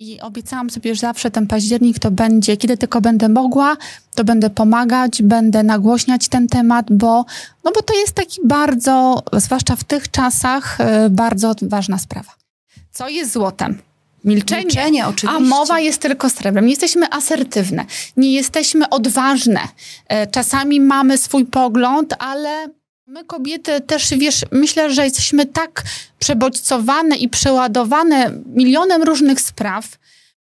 I obiecałam sobie, że zawsze ten październik to będzie, kiedy tylko będę mogła, to będę pomagać, będę nagłośniać ten temat, bo, no bo to jest taki bardzo, zwłaszcza w tych czasach, e, bardzo ważna sprawa. Co jest złotem? Milczenie. Milczenie, oczywiście. A mowa jest tylko srebrem. Nie jesteśmy asertywne, nie jesteśmy odważne. E, czasami mamy swój pogląd, ale my kobiety też, wiesz, myślę, że jesteśmy tak przebodźcowane i przeładowane milionem różnych spraw,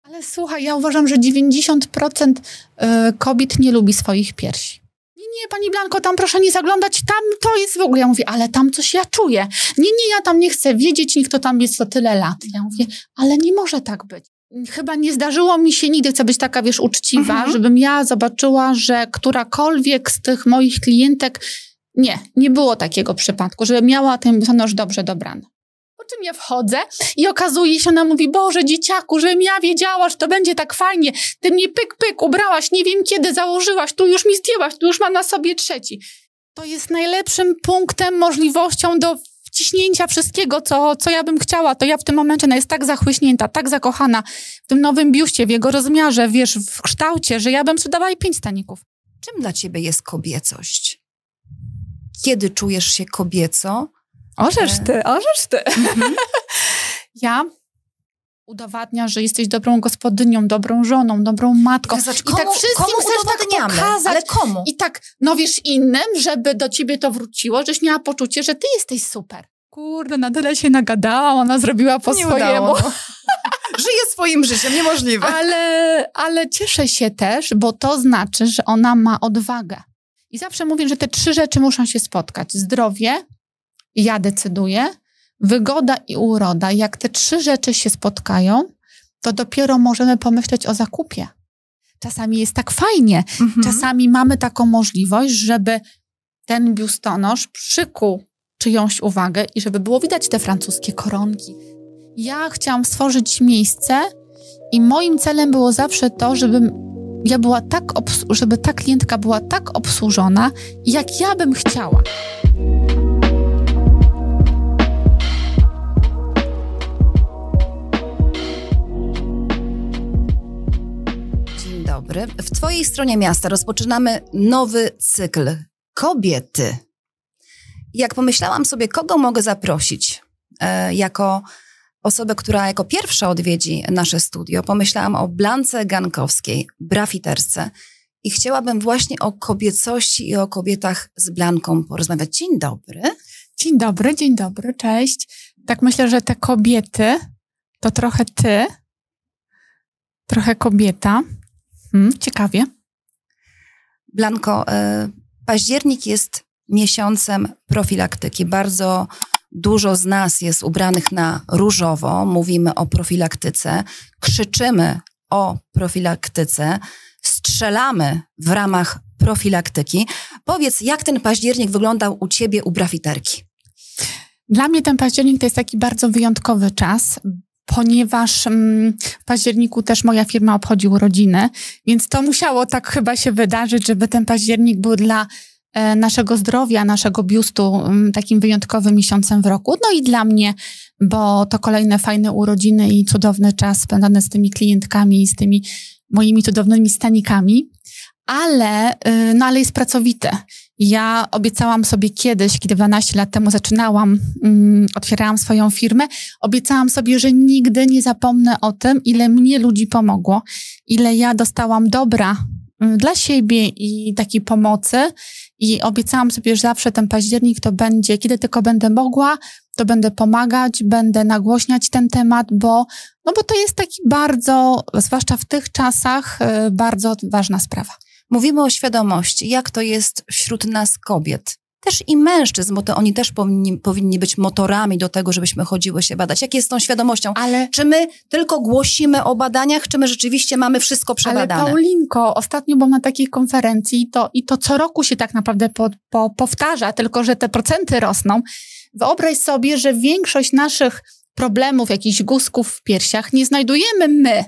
ale słuchaj, ja uważam, że 90% e, kobiet nie lubi swoich piersi. Nie, nie, pani Blanko, tam proszę nie zaglądać, tam to jest w ogóle. Ja mówię, ale tam coś ja czuję. Nie, nie, ja tam nie chcę wiedzieć, nikt to tam jest to tyle lat. Ja mówię, ale nie może tak być. Chyba nie zdarzyło mi się nigdy, chcę być taka, wiesz, uczciwa, Mhm. żebym ja zobaczyła, że którakolwiek z tych moich klientek, nie, nie było takiego przypadku, żeby miała ten biustonosz dobrze dobrany. Po czym ja wchodzę i okazuje się, ona mówi, Boże, dzieciaku, żebym ja wiedziała, że to będzie tak fajnie. Ty mnie pyk, pyk ubrałaś, nie wiem kiedy założyłaś, tu już mi zdjęłaś, tu już mam na sobie trzeci. To jest najlepszym punktem, możliwością do wciśnięcia wszystkiego, co, co ja bym chciała. To ja w tym momencie ona jest tak zachłyśnięta, tak zakochana w tym nowym biuście, w jego rozmiarze, wiesz, w kształcie, że ja bym sprzedawała jej pięć staników. Czym dla ciebie jest kobiecość? Kiedy czujesz się kobieco? Orzesz E. ty, orzesz ty. ja udowadnia, że jesteś dobrą gospodynią, dobrą żoną, dobrą matką. Zobacz, I tak wszystkim komu chcesz tak pokazać. Ale komu? I tak, no wiesz, innym, żeby do ciebie to wróciło, żeś miała poczucie, że ty jesteś super. Kurde, na tyle się nagadała, ona zrobiła po Nie swojemu. no. Żyje swoim życiem, niemożliwe. Ale, ale cieszę się też, bo to znaczy, że ona ma odwagę. I zawsze mówię, że te trzy rzeczy muszą się spotkać. Zdrowie, ja decyduję, wygoda i uroda. Jak te trzy rzeczy się spotkają, to dopiero możemy pomyśleć o zakupie. Czasami jest tak fajnie, Mhm. Czasami mamy taką możliwość, żeby ten biustonosz przykuł czyjąś uwagę i żeby było widać te francuskie koronki. Ja chciałam stworzyć miejsce i moim celem było zawsze to, żeby ja była tak, żeby ta klientka była tak obsłużona, jak ja bym chciała. Dzień dobry. W Twojej stronie miasta rozpoczynamy nowy cykl Kobiety. Jak pomyślałam sobie, kogo mogę zaprosić e, jako osobę, która jako pierwsza odwiedzi nasze studio, pomyślałam o Blance Gankowskiej, brafiterce. I chciałabym właśnie o kobiecości i o kobietach z Blanką porozmawiać. Dzień dobry. Dzień dobry, dzień dobry, cześć. Tak myślę, że te kobiety to trochę ty, trochę kobieta. Hmm, ciekawie. Blanko, e, październik jest miesiącem profilaktyki. Bardzo dużo z nas jest ubranych na różowo. Mówimy o profilaktyce, krzyczymy o profilaktyce, strzelamy w ramach profilaktyki. Powiedz, jak ten październik wyglądał u ciebie u brafiterki? Dla mnie ten październik to jest taki bardzo wyjątkowy czas, ponieważ mm, w październiku też moja firma obchodzi urodziny, więc to musiało tak chyba się wydarzyć, żeby ten październik był dla naszego zdrowia, naszego biustu takim wyjątkowym miesiącem w roku. No i dla mnie, bo to kolejne fajne urodziny i cudowny czas spędzany z tymi klientkami i z tymi moimi cudownymi stanikami. Ale, y, no ale jest pracowite. Ja obiecałam sobie kiedyś, kiedy 12 lat temu zaczynałam, mm, otwierałam swoją firmę, obiecałam sobie, że nigdy nie zapomnę o tym, ile mnie ludzi pomogło, ile ja dostałam dobra mm, dla siebie i takiej pomocy. I obiecałam sobie, że zawsze ten październik to będzie, kiedy tylko będę mogła, to będę pomagać, będę nagłośniać ten temat, bo, no bo to jest taki bardzo, zwłaszcza w tych czasach, y, bardzo ważna sprawa. Mówimy o świadomości, jak to jest wśród nas kobiet. Też i mężczyzn, bo to oni też powinni, powinni być motorami do tego, żebyśmy chodziły się badać. Jak jest z tą świadomością? Ale Czy my tylko głosimy o badaniach, czy my rzeczywiście mamy wszystko przebadane? Ale Paulinko, ostatnio byłam na takiej konferencji i to, i to co roku się tak naprawdę po, po, powtarza, tylko że te procenty rosną. Wyobraź sobie, że większość naszych problemów, jakichś guzków w piersiach nie znajdujemy my.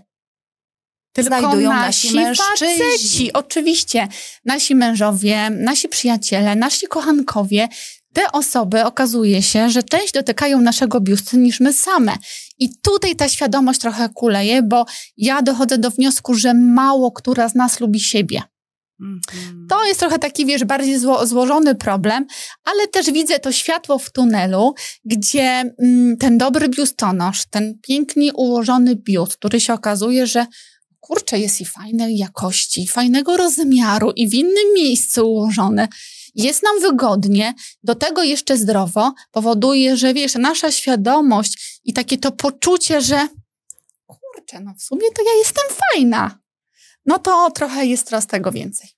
Tylko Znajdują nasi, nasi mężczyźni. faceci. Oczywiście. Nasi mężowie, nasi przyjaciele, nasi kochankowie te osoby okazuje się, że część dotykają naszego biustu niż my same. I tutaj ta świadomość trochę kuleje, bo ja dochodzę do wniosku, że mało która z nas lubi siebie. Mhm. To jest trochę taki, wiesz, bardziej zło, złożony problem, ale też widzę to światło w tunelu, gdzie mm, ten dobry biustonosz, ten pięknie ułożony biust, który się okazuje, że kurczę, jest i fajnej jakości, i fajnego rozmiaru, i w innym miejscu ułożony, jest nam wygodnie, do tego jeszcze zdrowo, powoduje, że wiesz, nasza świadomość i takie to poczucie, że kurczę, no w sumie to ja jestem fajna. No to trochę jest teraz tego więcej.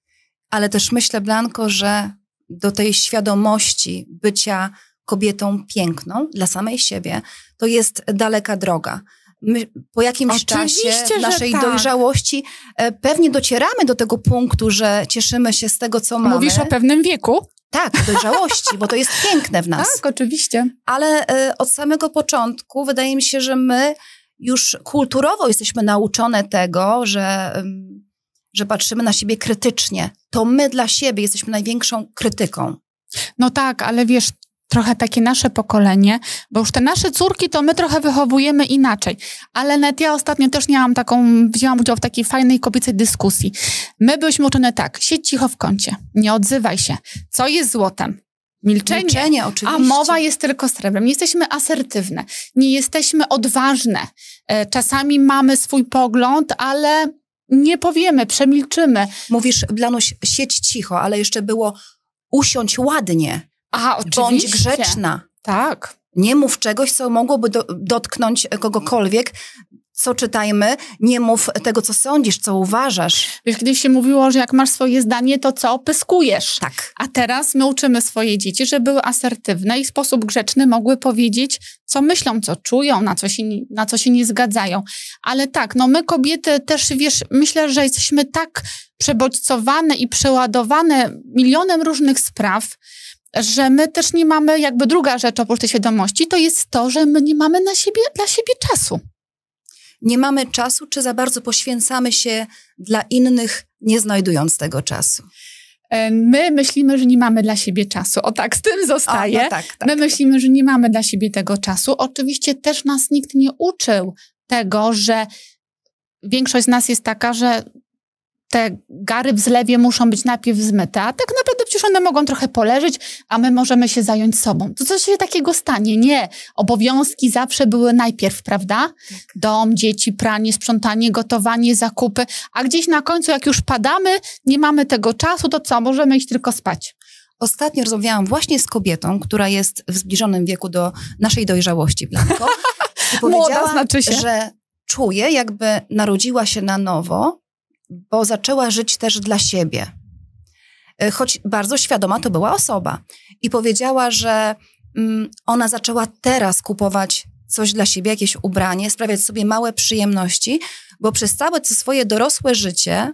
Ale też myślę, Blanko, że do tej świadomości bycia kobietą piękną dla samej siebie, to jest daleka droga. My po jakimś Oczywiście, czasie naszej tak. dojrzałości e, pewnie docieramy do tego punktu, że cieszymy się z tego, co mamy. Mówisz o pewnym wieku? Tak, dojrzałości, bo to jest piękne w nas. Tak, oczywiście. Ale y, od samego początku wydaje mi się, że my już kulturowo jesteśmy nauczone tego, że, y, że patrzymy na siebie krytycznie. To my dla siebie jesteśmy największą krytyką. No tak, ale wiesz, trochę takie nasze pokolenie, bo już te nasze córki to my trochę wychowujemy inaczej. Ale nawet ja ostatnio też miałam taką, wzięłam udział w takiej fajnej kobiecej dyskusji. My byliśmy uczone tak, siedź cicho w kącie, nie odzywaj się. Co jest złotem? Milczenie. Milczenie, oczywiście. A mowa jest tylko srebrem. Nie jesteśmy asertywne, nie jesteśmy odważne. E, czasami mamy swój pogląd, ale nie powiemy, przemilczymy. Mówisz, Blanuś, siedź cicho, ale jeszcze było usiąść ładnie. A, oczywiście. Bądź grzeczna. Tak. Nie mów czegoś, co mogłoby do, dotknąć kogokolwiek, co czytajmy, nie mów tego, co sądzisz, co uważasz. Wiesz, kiedyś się mówiło, że jak masz swoje zdanie, to co? Pyskujesz. Tak. A teraz my uczymy swoje dzieci, żeby były asertywne i w sposób grzeczny mogły powiedzieć, co myślą, co czują, na co się, na co się nie zgadzają. Ale tak, no my kobiety też, wiesz, myślę, że jesteśmy tak przebodźcowane i przeładowane milionem różnych spraw, że my też nie mamy, jakby druga rzecz oprócz tej świadomości, to jest to, że my nie mamy na siebie, dla siebie czasu. Nie mamy czasu, czy za bardzo poświęcamy się dla innych, nie znajdując tego czasu? E, my myślimy, że nie mamy dla siebie czasu. O tak, z tym zostaje. O, no tak, tak. My myślimy, że nie mamy dla siebie tego czasu. Oczywiście też nas nikt nie uczył tego, że większość z nas jest taka, że te gary w zlewie muszą być najpierw zmyte, a tak naprawdę przecież one mogą trochę poleżeć, a my możemy się zająć sobą. To co się takiego stanie? Nie. Obowiązki zawsze były najpierw, prawda? Tak. Dom, dzieci, pranie, sprzątanie, gotowanie, zakupy, a gdzieś na końcu, jak już padamy, nie mamy tego czasu, to co? Możemy iść tylko spać. Ostatnio rozmawiałam właśnie z kobietą, która jest w zbliżonym wieku do naszej dojrzałości, Blanko. I powiedziała, Młoda znaczy się. że czuje, jakby narodziła się na nowo, bo zaczęła żyć też dla siebie. E, choć bardzo świadoma to była osoba. I powiedziała, że mm, ona zaczęła teraz kupować coś dla siebie, jakieś ubranie, sprawiać sobie małe przyjemności, bo przez całe swoje dorosłe życie,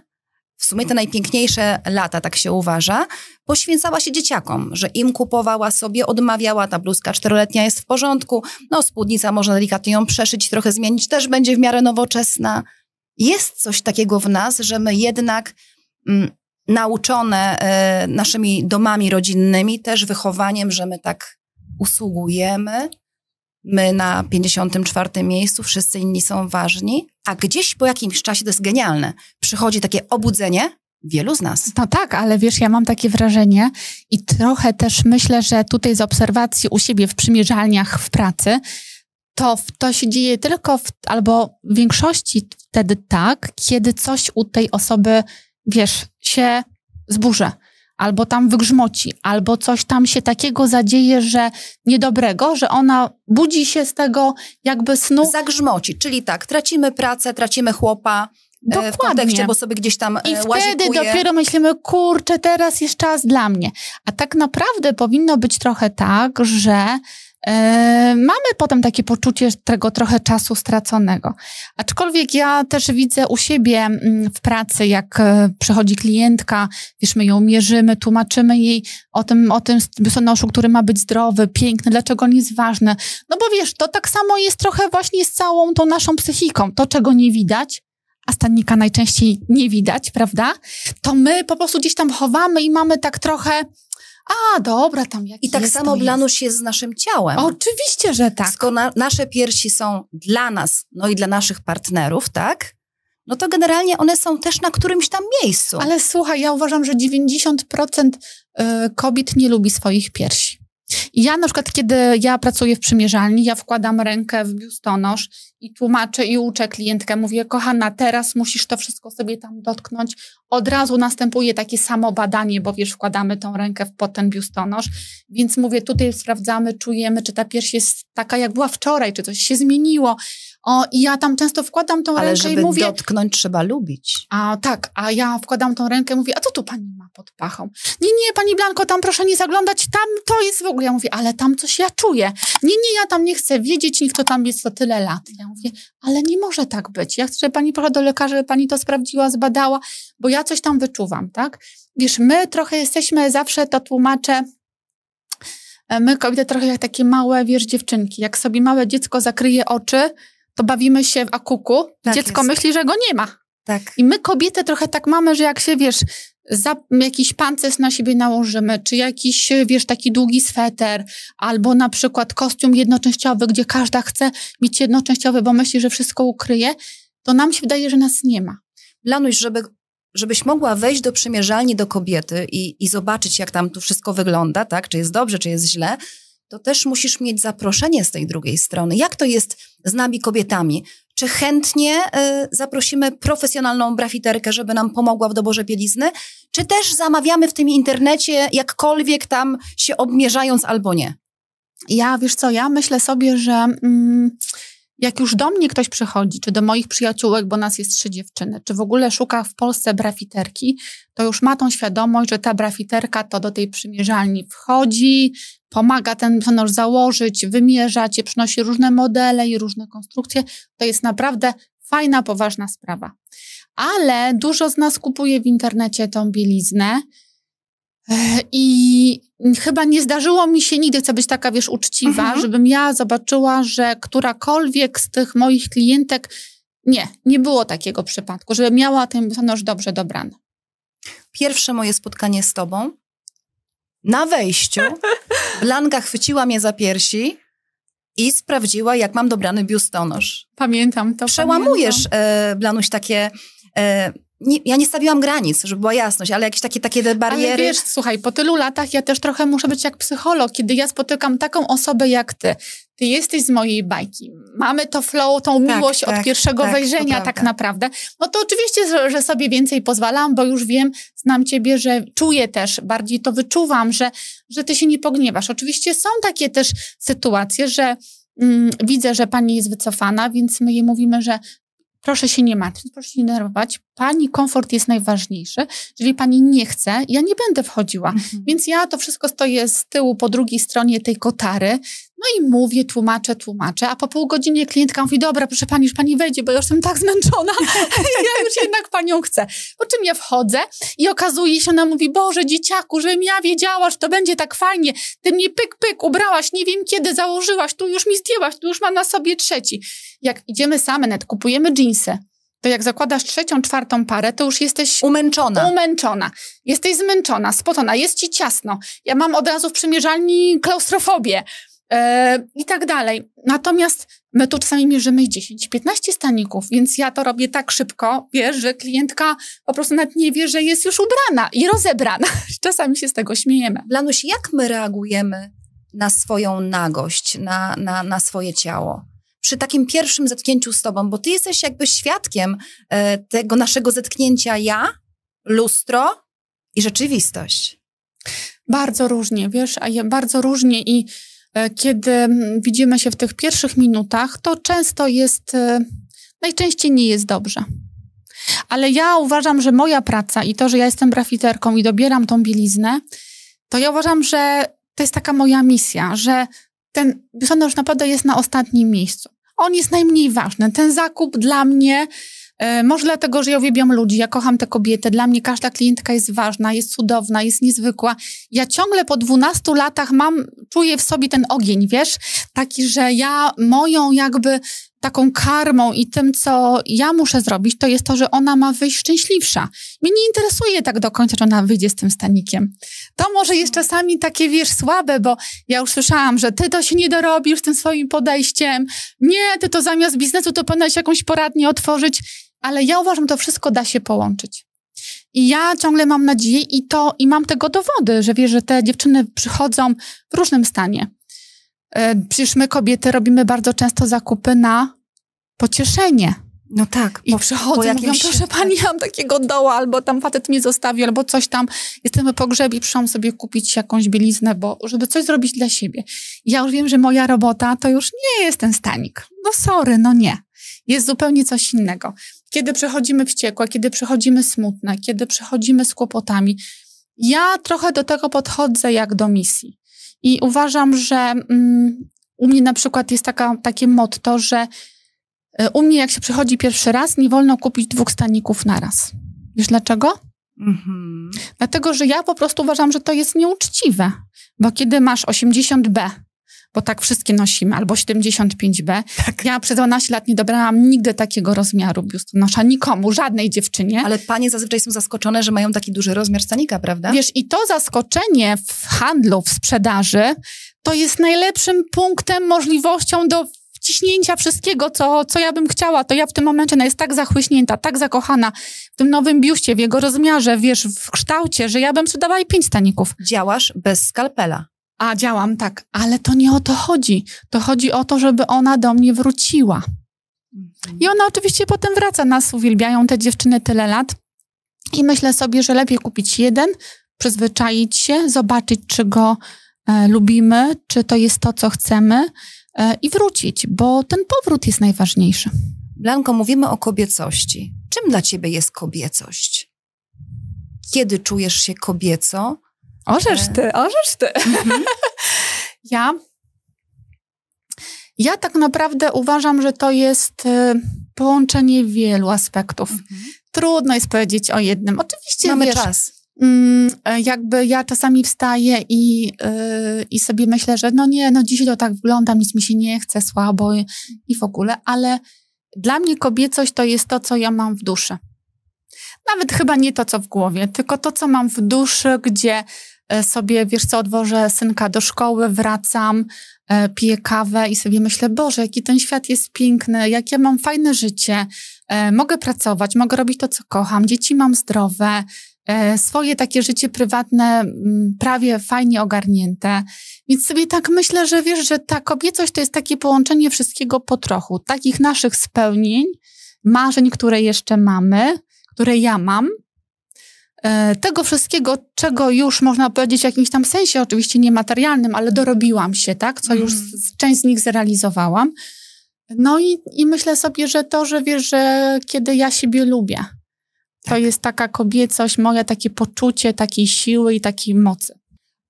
w sumie te najpiękniejsze lata, tak się uważa, poświęcała się dzieciakom, że im kupowała sobie, odmawiała, ta bluzka czteroletnia jest w porządku, no spódnica można delikatnie ją przeszyć, trochę zmienić, też będzie w miarę nowoczesna jest coś takiego w nas, że my jednak mm, nauczone e, naszymi domami rodzinnymi, też wychowaniem, że my tak usługujemy, my na 54 miejscu, wszyscy inni są ważni, a gdzieś po jakimś czasie, to jest genialne, przychodzi takie obudzenie, wielu z nas. No tak, ale wiesz, ja mam takie wrażenie i trochę też myślę, że tutaj z obserwacji u siebie w przymierzalniach w pracy, to to się dzieje tylko w, albo w większości wtedy tak, kiedy coś u tej osoby, wiesz, się zburzy, albo tam wygrzmoci, albo coś tam się takiego zadzieje, że niedobrego, że ona budzi się z tego jakby snu. Zagrzmoci, czyli tak, tracimy pracę, tracimy chłopa, e, Dokładnie. w kontekście, bo sobie gdzieś tam I e, wtedy dopiero myślimy, kurczę, teraz jest czas dla mnie. A tak naprawdę powinno być trochę tak, że E, mamy potem takie poczucie tego trochę czasu straconego. Aczkolwiek ja też widzę u siebie mm, w pracy, jak e, przychodzi klientka, wiesz, my ją mierzymy, tłumaczymy jej o tym, o tym biustonoszu, który ma być zdrowy, piękny, dlaczego on jest ważny. No bo wiesz, to tak samo jest trochę właśnie z całą tą naszą psychiką. To, czego nie widać, a stannika najczęściej nie widać, prawda? To my po prostu gdzieś tam chowamy i mamy tak trochę A, dobra, tam jak I tak jest, samo to Blanuś jest z naszym ciałem. Oczywiście, że tak. Skoro na, nasze piersi są dla nas, no i dla naszych partnerów, tak? No to generalnie one są też na którymś tam miejscu. Ale słuchaj, ja uważam, że 90% y, kobiet nie lubi swoich piersi. Ja na przykład, kiedy ja pracuję w przymierzalni, ja wkładam rękę w biustonosz i tłumaczę i uczę klientkę, mówię, kochana, teraz musisz to wszystko sobie tam dotknąć. Od razu następuje takie samo badanie, bo wiesz, wkładamy tą rękę pod ten biustonosz, więc mówię, tutaj sprawdzamy, czujemy, czy ta pierś jest taka, jak była wczoraj, czy coś się zmieniło. O, I ja tam często wkładam tą Ale rękę żeby i mówię... dotknąć, trzeba lubić. A tak, a ja wkładam tą rękę i mówię, a co tu pani ma pod pachą? Nie, nie, pani Blanko, tam proszę nie zaglądać, tam to jest w ogóle. Ja mówię, ale tam coś ja czuję. Nie, nie, ja tam nie chcę wiedzieć, niech to tam jest to tyle lat. Ja mówię, ale nie może tak być. Ja chcę, żeby pani poszła do lekarza, żeby pani to sprawdziła, zbadała, bo ja coś tam wyczuwam, tak? Wiesz, my trochę jesteśmy, zawsze to tłumaczę, e, my kobiety trochę jak takie małe, wiesz, dziewczynki. Jak sobie małe dziecko zakryje oczy, to bawimy się w akuku. Tak Dziecko jest. myśli, że go nie ma. Tak. I my kobiety trochę tak mamy, że jak się, wiesz, za, jakiś pancerz na siebie nałożymy, czy jakiś, wiesz, taki długi sweter, albo na przykład kostium jednoczęściowy, gdzie każda chce mieć jednoczęściowy, bo myśli, że wszystko ukryje, to nam się wydaje, że nas nie ma. Blanuś, żeby, żebyś mogła wejść do przymierzalni do kobiety i, i zobaczyć, jak tam tu wszystko wygląda, tak? Czy jest dobrze, czy jest źle, to też musisz mieć zaproszenie z tej drugiej strony. Jak to jest z nami kobietami? Czy chętnie y, zaprosimy profesjonalną brafiterkę, żeby nam pomogła w doborze bielizny? Czy też zamawiamy w tym internecie, jakkolwiek tam się obmierzając albo nie? Ja, wiesz co, ja myślę sobie, że mm, jak już do mnie ktoś przychodzi, czy do moich przyjaciółek, bo nas jest trzy dziewczyny, czy w ogóle szuka w Polsce brafiterki, to już ma tą świadomość, że ta brafiterka to do tej przymierzalni wchodzi, pomaga ten biustonosz założyć, wymierza cię, przynosi różne modele i różne konstrukcje. To jest naprawdę fajna, poważna sprawa. Ale dużo z nas kupuje w internecie tą bieliznę i chyba nie zdarzyło mi się nigdy, chcę być taka, wiesz, uczciwa, Mhm. żebym ja zobaczyła, że którakolwiek z tych moich klientek, nie, nie było takiego przypadku, żeby miała ten biustonosz dobrze dobrany. Pierwsze moje spotkanie z tobą, na wejściu, Blanka chwyciła mnie za piersi i sprawdziła, jak mam dobrany biustonosz. Pamiętam to. Przełamujesz, pamiętam. e, Blanuś, takie... E, nie, ja nie stawiłam granic, żeby była jasność, ale jakieś takie, takie bariery... Ale wiesz, słuchaj, po tylu latach ja też trochę muszę być jak psycholog, kiedy ja spotykam taką osobę jak ty. Ty jesteś z mojej bajki. Mamy to flow, tą Tak, miłość tak, od pierwszego tak, wejrzenia tak naprawdę. No to oczywiście, że, że sobie więcej pozwalam, bo już wiem, znam ciebie, że czuję też, bardziej to wyczuwam, że, że ty się nie pogniewasz. Oczywiście są takie też sytuacje, że mm, widzę, że pani jest wycofana, więc my jej mówimy, że proszę się nie martwić, proszę się nie denerwować. Pani komfort jest najważniejszy. Jeżeli pani nie chce, ja nie będę wchodziła. Mhm. Więc ja to wszystko stoję z tyłu po drugiej stronie tej kotary. No i mówię, tłumaczę, tłumaczę, a po pół godzinie klientka mówi, dobra, proszę pani, już pani wejdzie, bo ja już jestem tak zmęczona. ja już jednak panią chcę. Po czym ja wchodzę i okazuje się, ona mówi, Boże, dzieciaku, żebym ja wiedziała, że to będzie tak fajnie. Ty mnie pyk, pyk ubrałaś, nie wiem kiedy założyłaś, tu już mi zdjęłaś, tu już ma na sobie trzeci. Jak idziemy same, net kupujemy dżinsy, to jak zakładasz trzecią, czwartą parę, to już jesteś Umęczona. umęczona. Jesteś zmęczona, spocona, jest ci ciasno. Ja mam od razu w przymierzalni klaustrofobię i tak dalej. Natomiast my tu czasami mierzymy 10-15 staników, więc ja to robię tak szybko, wiesz, że klientka po prostu nawet nie wie, że jest już ubrana i rozebrana. Czasami się z tego śmiejemy. Blanuś, jak my reagujemy na swoją nagość, na, na, na swoje ciało? Przy takim pierwszym zetknięciu z tobą, bo ty jesteś jakby świadkiem e, tego naszego zetknięcia ja, lustro i rzeczywistość. Bardzo różnie, wiesz, a ja bardzo różnie i e, kiedy mm, widzimy się w tych pierwszych minutach, to często jest, e, najczęściej nie jest dobrze. Ale ja uważam, że moja praca i to, że ja jestem brafiterką i dobieram tą bieliznę, to ja uważam, że to jest taka moja misja, że ten biustonosz naprawdę jest na ostatnim miejscu. On jest najmniej ważny. Ten zakup dla mnie, e, może dlatego, że ja uwielbiam ludzi, ja kocham te kobiety, dla mnie każda klientka jest ważna, jest cudowna, jest niezwykła. Ja ciągle po 12 latach mam, czuję w sobie ten ogień, wiesz? Taki, że ja moją jakby taką karmą i tym, co ja muszę zrobić, to jest to, że ona ma wyjść szczęśliwsza. Mnie nie interesuje tak do końca, czy ona wyjdzie z tym stanikiem. To może jest czasami takie, wiesz, słabe, bo ja już słyszałam, że ty to się nie dorobisz tym swoim podejściem. Nie, ty to zamiast biznesu to powinieneś jakąś poradnię otworzyć. Ale ja uważam, to wszystko da się połączyć. I ja ciągle mam nadzieję i to, i mam tego dowody, że wiesz, że te dziewczyny przychodzą w różnym stanie. E, przecież my kobiety robimy bardzo często zakupy na pocieszenie. No tak. I przychodzą i mówią, proszę pani, ja mam takiego doła, albo tam facet mnie zostawił, albo coś tam. Jestem po grzebie, przyszłam sobie kupić jakąś bieliznę, bo żeby coś zrobić dla siebie. Ja już wiem, że moja robota to już nie jest ten stanik. No sorry, no nie. Jest zupełnie coś innego. Kiedy przechodzimy wściekłe, kiedy przechodzimy smutne, kiedy przechodzimy z kłopotami, ja trochę do tego podchodzę jak do misji. I uważam, że mm, u mnie na przykład jest taka, takie motto, że y, u mnie jak się przychodzi pierwszy raz, nie wolno kupić dwóch staników naraz. Wiesz dlaczego? Mhm. Dlatego, że ja po prostu uważam, że to jest nieuczciwe. Bo kiedy masz 80B bo tak wszystkie nosimy, albo 75B. Tak. Ja przez 12 lat nie dobrałam nigdy takiego rozmiaru biustonosza, nikomu, żadnej dziewczynie. Ale panie zazwyczaj są zaskoczone, że mają taki duży rozmiar stanika, prawda? Wiesz, i to zaskoczenie w handlu, w sprzedaży, to jest najlepszym punktem, możliwością do wciśnięcia wszystkiego, co, co ja bym chciała, to ja w tym momencie ona jest tak zachłyśnięta, tak zakochana w tym nowym biuście, w jego rozmiarze, wiesz, w kształcie, że ja bym sprzedawała i pięć staników. Działasz bez skalpela. A działam tak, ale to nie o to chodzi. To chodzi o to, żeby ona do mnie wróciła. I ona oczywiście potem wraca. Nas uwielbiają te dziewczyny tyle lat. I myślę sobie, że lepiej kupić jeden, przyzwyczaić się, zobaczyć, czy go e, lubimy, czy to jest to, co chcemy e, i wrócić, bo ten powrót jest najważniejszy. Blanko, mówimy o kobiecości. Czym dla ciebie jest kobiecość? Kiedy czujesz się kobieco? Orzesz ty, orzesz ty. Mhm. ja, ja tak naprawdę uważam, że to jest e, połączenie wielu aspektów. Mhm. Trudno jest powiedzieć o jednym. Oczywiście Mamy wiesz, czas. Mm, jakby ja czasami wstaję i, yy, i sobie myślę, że no nie, no dzisiaj to tak wyglądam, nic mi się nie chce, słabo i, i w ogóle, ale dla mnie kobiecość to jest to, co ja mam w duszy. Nawet chyba nie to, co w głowie, tylko to, co mam w duszy, gdzie sobie, wiesz co, odwożę synka do szkoły, wracam, e, piję kawę i sobie myślę, Boże, jaki ten świat jest piękny, jak ja mam fajne życie, e, mogę pracować, mogę robić to, co kocham, dzieci mam zdrowe, swoje takie życie prywatne prawie fajnie ogarnięte. Więc sobie tak myślę, że wiesz, że ta kobiecość to jest takie połączenie wszystkiego po trochu, takich naszych spełnień, marzeń, które jeszcze mamy, które ja mam, E, tego wszystkiego, czego już można powiedzieć w jakimś tam sensie, oczywiście niematerialnym, ale dorobiłam się, tak? Co już mm. część z nich zrealizowałam. No i, i myślę sobie, że to, że wiesz, że kiedy ja siebie lubię, to tak. jest taka kobiecość, moje takie poczucie takiej siły i takiej mocy.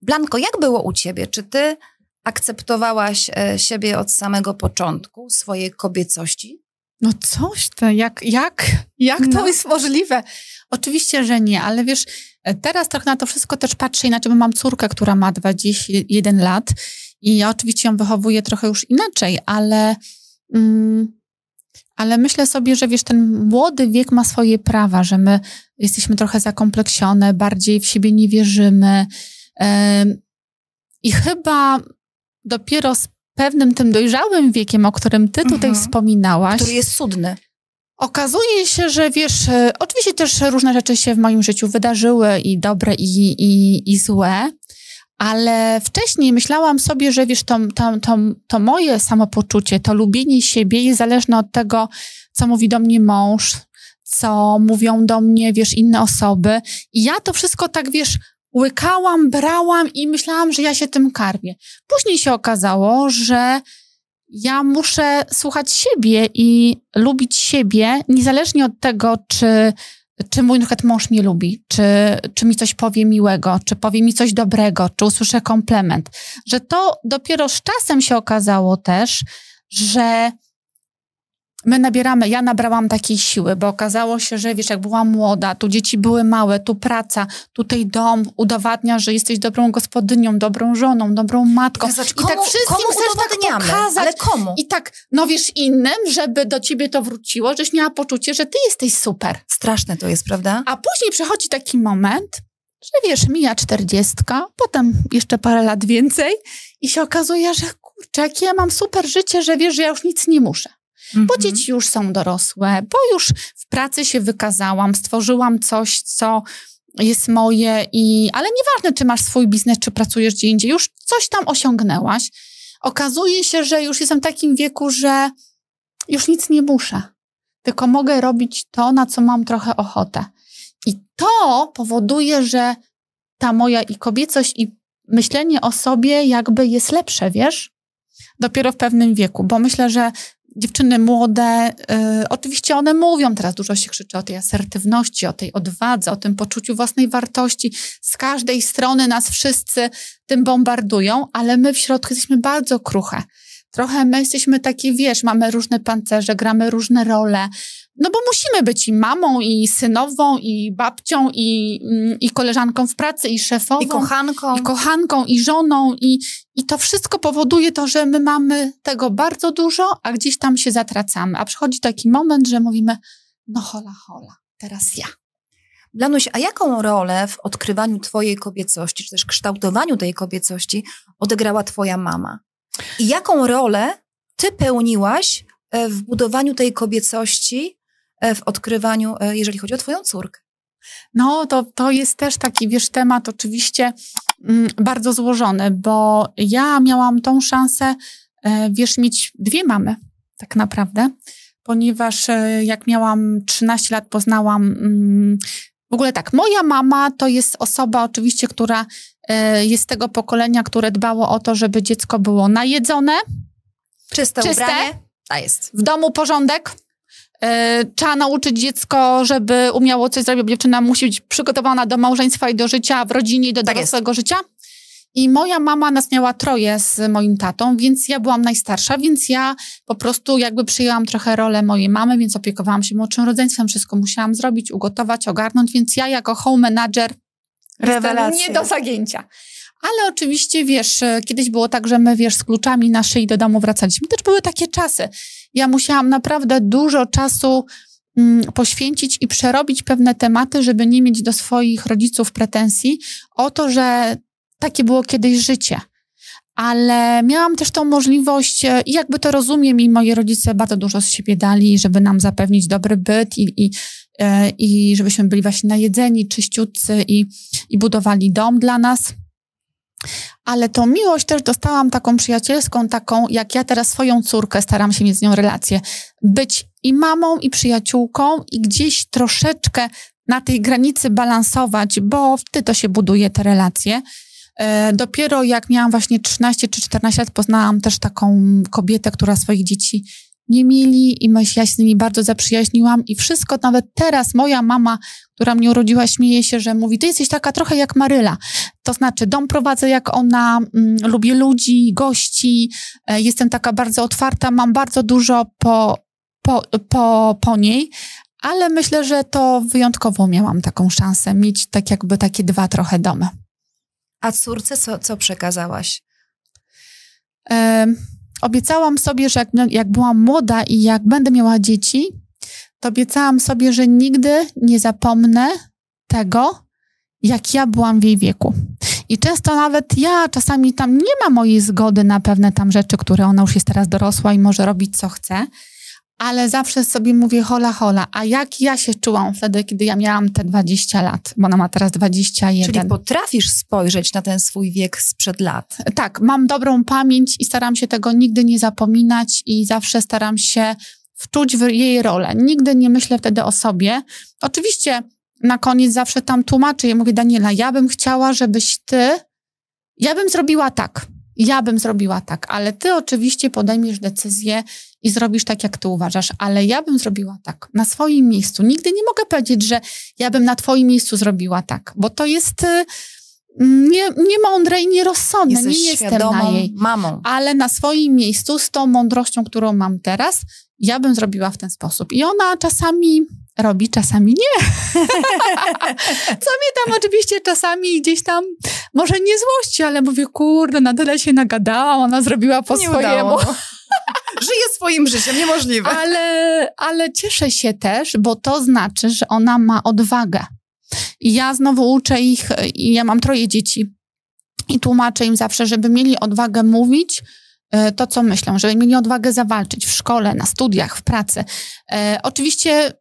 Blanko, jak było u ciebie? Czy ty akceptowałaś e, siebie od samego początku, swojej kobiecości? No coś to, jak, jak, jak to no. jest możliwe? Oczywiście, że nie, ale wiesz, teraz trochę na to wszystko też patrzę inaczej, bo mam córkę, która ma 21 lat i ja oczywiście ją wychowuję trochę już inaczej, ale, mm, ale myślę sobie, że wiesz, ten młody wiek ma swoje prawa, że my jesteśmy trochę zakompleksione, bardziej w siebie nie wierzymy yy, i chyba dopiero z pewnym tym dojrzałym wiekiem, o którym ty tutaj mhm. wspominałaś. Który jest cudny. Okazuje się, że wiesz, e, oczywiście też różne rzeczy się w moim życiu wydarzyły i dobre, i, i, i złe, ale wcześniej myślałam sobie, że wiesz, to, to, to, to moje samopoczucie, to lubienie siebie jest zależne od tego, co mówi do mnie mąż, co mówią do mnie, wiesz, inne osoby. I ja to wszystko tak, wiesz, łykałam, brałam i myślałam, że ja się tym karmię. Później się okazało, że ja muszę słuchać siebie i lubić siebie, niezależnie od tego, czy, czy mój na przykład mąż mnie lubi, czy, czy mi coś powie miłego, czy powie mi coś dobrego, czy usłyszę komplement. Że to dopiero z czasem się okazało też, że my nabieramy, ja nabrałam takiej siły, bo okazało się, że wiesz, jak byłam młoda, tu dzieci były małe, tu praca, tutaj dom udowadnia, że jesteś dobrą gospodynią, dobrą żoną, dobrą matką. I, zobacz, komu, tak wszystkim komu chcesz tak pokazać. Ale komu? I tak, no wiesz, innym, żeby do ciebie to wróciło, żeś miała poczucie, że ty jesteś super. Straszne to jest, prawda? A później przychodzi taki moment, że wiesz, mija czterdziestka, potem jeszcze parę lat więcej i się okazuje, że kurczę, jakie ja mam super życie, że wiesz, że ja już nic nie muszę. -hmm. Bo dzieci już są dorosłe, bo już w pracy się wykazałam, stworzyłam coś, co jest moje i, ale nieważne, czy masz swój biznes, czy pracujesz gdzie indziej, już coś tam osiągnęłaś. Okazuje się, że już jestem w takim wieku, że już nic nie muszę, tylko mogę robić to, na co mam trochę ochotę. I to powoduje, że ta moja i kobiecość, i myślenie o sobie jakby jest lepsze, wiesz? Dopiero w pewnym wieku, bo myślę, że dziewczyny młode, y, oczywiście one mówią, teraz dużo się krzyczy o tej asertywności, o tej odwadze, o tym poczuciu własnej wartości. Z każdej strony nas wszyscy tym bombardują, ale my w środku jesteśmy bardzo kruche. Trochę my jesteśmy takie, wiesz, mamy różne pancerze, gramy różne role, no bo musimy być i mamą, i synową, i babcią, i, mm, i koleżanką w pracy, i szefową. I kochanką. I kochanką, i żoną. I, I to wszystko powoduje to, że my mamy tego bardzo dużo, a gdzieś tam się zatracamy. A przychodzi taki moment, że mówimy, no hola, hola, teraz ja. Blanuś, a jaką rolę w odkrywaniu twojej kobiecości, czy też kształtowaniu tej kobiecości odegrała twoja mama? I jaką rolę ty pełniłaś e, w budowaniu tej kobiecości w odkrywaniu, e, jeżeli chodzi o Twoją córkę. No, to, to jest też taki, wiesz, temat oczywiście mm, bardzo złożony, bo ja miałam tą szansę, e, wiesz, mieć dwie mamy, tak naprawdę, ponieważ jak miałam 13 lat, poznałam. Mm, w ogóle tak, moja mama to jest osoba oczywiście, która jest tego pokolenia, które dbało o to, żeby dziecko było najedzone, czyste, czyste ubranie. A jest. W domu porządek, E, trzeba nauczyć dziecko, żeby umiało coś zrobić, bo dziewczyna musi być przygotowana do małżeństwa i do życia w rodzinie i do tak dorosłego jest. życia. I moja mama nas miała troje z moim tatą, więc ja byłam najstarsza, więc ja po prostu jakby przyjęłam trochę rolę mojej mamy, więc opiekowałam się młodszym rodzeństwem, wszystko musiałam zrobić, ugotować, ogarnąć, więc ja jako home manager Rewelacja. nie do zagięcia. Ale oczywiście, wiesz, e, kiedyś było tak, że my, wiesz, z kluczami na szyi do domu wracaliśmy. Też były takie czasy. Ja musiałam naprawdę dużo czasu mm, poświęcić i przerobić pewne tematy, żeby nie mieć do swoich rodziców pretensji o to, że takie było kiedyś życie. Ale miałam też tą możliwość, e, i jakby to rozumiem, i moi rodzice bardzo dużo z siebie dali, żeby nam zapewnić dobry byt i, i, e, i żebyśmy byli właśnie najedzeni, czyściutcy i, i budowali dom dla nas. Ale tą miłość też dostałam taką przyjacielską, taką jak ja teraz swoją córkę staram się mieć z nią relację. Być i mamą, i przyjaciółką, i gdzieś troszeczkę na tej granicy balansować, bo wtedy to się buduje te relacje. E, dopiero jak miałam właśnie 13 czy 14 lat, poznałam też taką kobietę, która swoich dzieci nie mieli i ja się z nimi bardzo zaprzyjaźniłam i wszystko, nawet teraz moja mama, która mnie urodziła, śmieje się, że mówi, ty jesteś taka trochę jak Maryla. To znaczy, dom prowadzę jak ona, mm, lubię ludzi, gości, e, jestem taka bardzo otwarta, mam bardzo dużo po, po, po, po niej, ale myślę, że to wyjątkowo miałam taką szansę mieć tak jakby takie dwa trochę domy. A córce co, co przekazałaś? obiecałam sobie, że jak, jak byłam młoda i jak będę miała dzieci, to obiecałam sobie, że nigdy nie zapomnę tego, jak ja byłam w jej wieku. I często nawet ja czasami tam nie ma mojej zgody na pewne tam rzeczy, które ona już jest teraz dorosła i może robić co chce, ale zawsze sobie mówię hola hola, a jak ja się czułam wtedy, kiedy ja miałam te 20 lat, bo ona ma teraz 21. Czyli potrafisz spojrzeć na ten swój wiek sprzed lat. Tak, mam dobrą pamięć i staram się tego nigdy nie zapominać i zawsze staram się wczuć w jej rolę. Nigdy nie myślę wtedy o sobie. Oczywiście na koniec zawsze tam tłumaczę i mówię, Daniela, ja bym chciała, żebyś ty, ja bym zrobiła tak, ja bym zrobiła tak, ale ty oczywiście podejmiesz decyzję i zrobisz tak, jak ty uważasz, ale ja bym zrobiła tak, na swoim miejscu. Nigdy nie mogę powiedzieć, że ja bym na twoim miejscu zrobiła tak, bo to jest y, nie, nie mądre i nierozsądne. Jesteś nie jestem na jej. mamą. Ale na swoim miejscu, z tą mądrością, którą mam teraz, ja bym zrobiła w ten sposób. I ona czasami robi, czasami nie. Co mnie tam oczywiście czasami gdzieś tam, może nie złości, ale mówię, kurde, na tyle się nagadała, ona zrobiła po Nie swojemu. udało. Żyje swoim życiem, niemożliwe. Ale, ale cieszę się też, bo to znaczy, że ona ma odwagę. I ja znowu uczę ich, i ja mam troje dzieci, i tłumaczę im zawsze, żeby mieli odwagę mówić to, co myślą, żeby mieli odwagę zawalczyć w szkole, na studiach, w pracy. E, oczywiście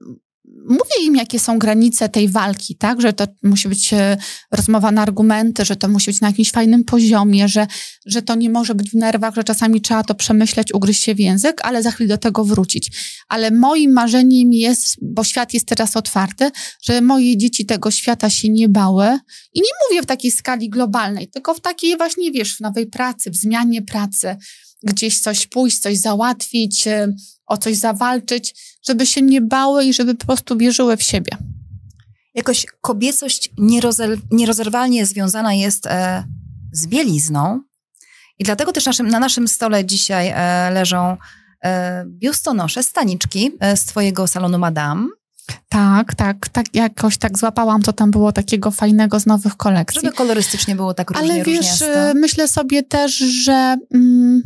mówię im, jakie są granice tej walki, tak? Że to musi być e, rozmowa na argumenty, że to musi być na jakimś fajnym poziomie, że, że to nie może być w nerwach, że czasami trzeba to przemyśleć, ugryźć się w język, ale za chwilę do tego wrócić. Ale moim marzeniem jest, bo świat jest teraz otwarty, że moje dzieci tego świata się nie bały. I nie mówię w takiej skali globalnej, tylko w takiej właśnie, wiesz, w nowej pracy, w zmianie pracy, gdzieś coś pójść, coś załatwić, e, o coś zawalczyć, żeby się nie bały i żeby po prostu wierzyły w siebie. Jakoś kobiecość nierozer nierozerwalnie związana jest e, z bielizną. I dlatego też naszym, na naszym stole dzisiaj e, leżą e, biustonosze, staniczki e, z twojego salonu Madame. Tak, tak, tak, jakoś tak złapałam, co tam było takiego fajnego z nowych kolekcji. Żeby kolorystycznie było tak różnie Ale wiesz, różniasto. y, myślę sobie też, że mm,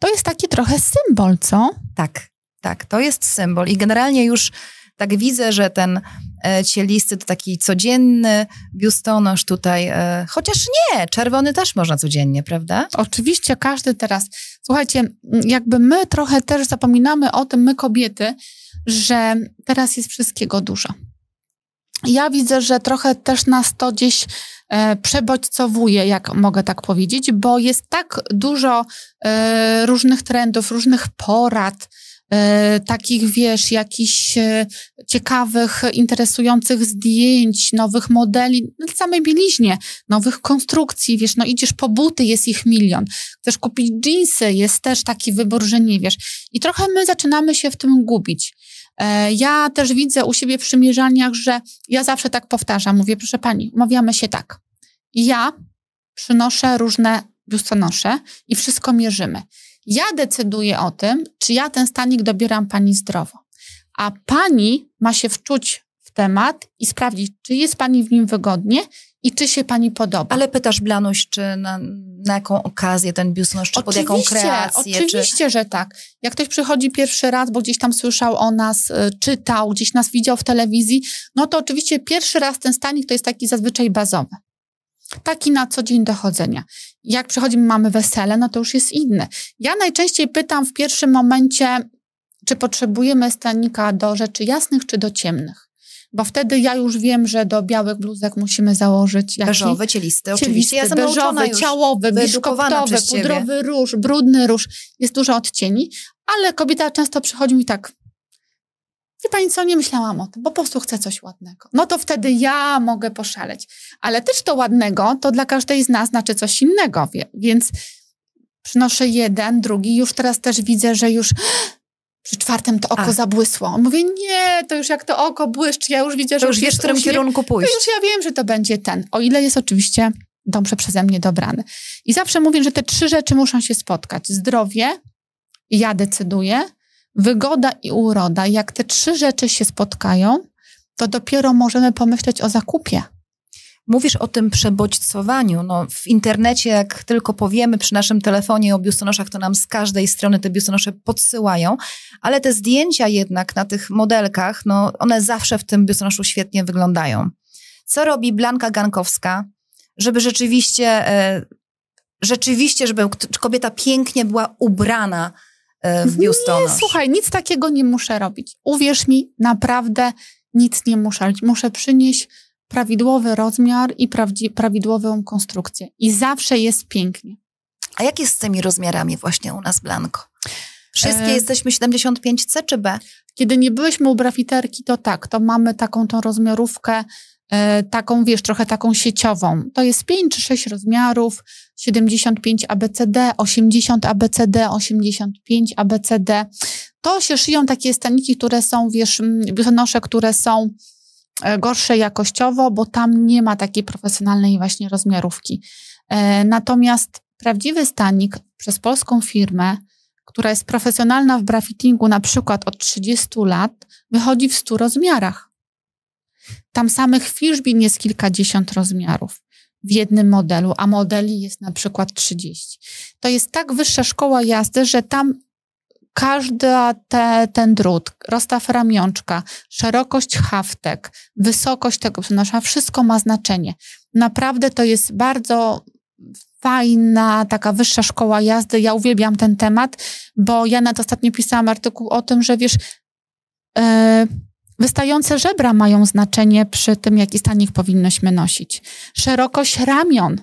to jest taki trochę symbol, co? Tak, tak, to jest symbol. I generalnie już tak widzę, że ten e, cielisty to taki codzienny biustonosz tutaj, e, chociaż nie, czerwony też można codziennie, prawda? Oczywiście każdy teraz, słuchajcie, jakby my trochę też zapominamy o tym, my kobiety, że teraz jest wszystkiego dużo. Ja widzę, że trochę też nas to gdzieś e, przebodźcowuje, jak mogę tak powiedzieć, bo jest tak dużo e, różnych trendów, różnych porad, e, takich, wiesz, jakichś ciekawych, interesujących zdjęć, nowych modeli, no, w samej bieliźnie, nowych konstrukcji, wiesz, no idziesz po buty, jest ich milion. Chcesz kupić dżinsy, jest też taki wybór, że nie wiesz. I trochę my zaczynamy się w tym gubić. E, Ja też widzę u siebie w przymierzaniach, że ja zawsze tak powtarzam, mówię, proszę pani, umawiamy się tak. Ja przynoszę różne biustonosze i wszystko mierzymy. Ja decyduję o tym, czy ja ten stanik dobieram pani zdrowo. A pani ma się wczuć w temat i sprawdzić, czy jest pani w nim wygodnie i czy się pani podoba. Ale pytasz, Blanuś, czy na, na jaką okazję ten biustonosz, czy pod jaką kreację? Czy... Oczywiście, że tak. Jak ktoś przychodzi pierwszy raz, bo gdzieś tam słyszał o nas, y, czytał, gdzieś nas widział w telewizji, no to oczywiście pierwszy raz ten stanik to jest taki zazwyczaj bazowy. Taki na co dzień dochodzenia. Jak przychodzimy, mamy wesele, no to już jest inny. Ja najczęściej pytam w pierwszym momencie, czy potrzebujemy stanika do rzeczy jasnych, czy do ciemnych. Bo wtedy ja już wiem, że do białych bluzek musimy założyć jaki? Beżowy, cielisty, oczywiście. Ja nauczona beżowy, już. ciałowy, biszkoptowy, pudrowy róż, brudny róż. Jest dużo odcieni, ale kobieta często przychodzi mi tak, wie pani co, nie myślałam o tym, po prostu chcę coś ładnego. No to wtedy ja mogę poszaleć. Ale też to ładnego, to dla każdej z nas znaczy coś innego, wie? więc przynoszę jeden, drugi, już teraz też widzę, że już przy czwartym to oko A. zabłysło. Mówię, nie, to już jak to oko błyszczy, ja już widzę, że To już wiesz, jest w którym kierunku To pójść. już ja wiem, że to będzie ten. O ile jest oczywiście dobrze przeze mnie dobrany. I zawsze mówię, że te trzy rzeczy muszą się spotkać. Zdrowie, ja decyduję, wygoda i uroda. Jak te trzy rzeczy się spotkają, to dopiero możemy pomyśleć o zakupie. Mówisz o tym przebodźcowaniu. No, w internecie, jak tylko powiemy przy naszym telefonie o biustonoszach, to nam z każdej strony te biustonosze podsyłają, ale te zdjęcia jednak na tych modelkach, no, one zawsze w tym biustonoszu świetnie wyglądają. Co robi Blanka Gankowska, żeby rzeczywiście, e, rzeczywiście, żeby kobieta pięknie była ubrana e, w biustonosz? Nie, słuchaj, nic takiego nie muszę robić. Uwierz mi, naprawdę nic nie muszę. robić. Muszę przynieść prawidłowy rozmiar i prawidłową konstrukcję. I zawsze jest pięknie. A jak jest z tymi rozmiarami właśnie u nas, Blanko? Wszystkie E, jesteśmy 75C czy B? Kiedy nie byłyśmy u brafiterki, to tak, to mamy taką tą rozmiarówkę, e, taką, wiesz, trochę taką sieciową. To jest 5 czy 6 rozmiarów, 75 ABCD, 80 ABCD, 85 ABCD. To się szyją takie staniki, które są, wiesz, biustonosze, które są gorsze jakościowo, bo tam nie ma takiej profesjonalnej właśnie rozmiarówki. E, Natomiast prawdziwy stanik przez polską firmę która jest profesjonalna w brafittingu na przykład od 30 lat, wychodzi w 100 rozmiarach. Tam samych fiszbin jest kilkadziesiąt rozmiarów w jednym modelu, a modeli jest na przykład 30. To jest tak wyższa szkoła jazdy, że tam każda te, ten drut, rozstaw ramionczka, szerokość haftek, wysokość tego płynnosza, wszystko ma znaczenie. Naprawdę to jest bardzo fajna, taka wyższa szkoła jazdy. Ja uwielbiam ten temat, bo ja nawet ostatnio pisałam artykuł o tym, że wiesz, yy, wystające żebra mają znaczenie przy tym, jaki stanik powinnośmy nosić. Szerokość ramion,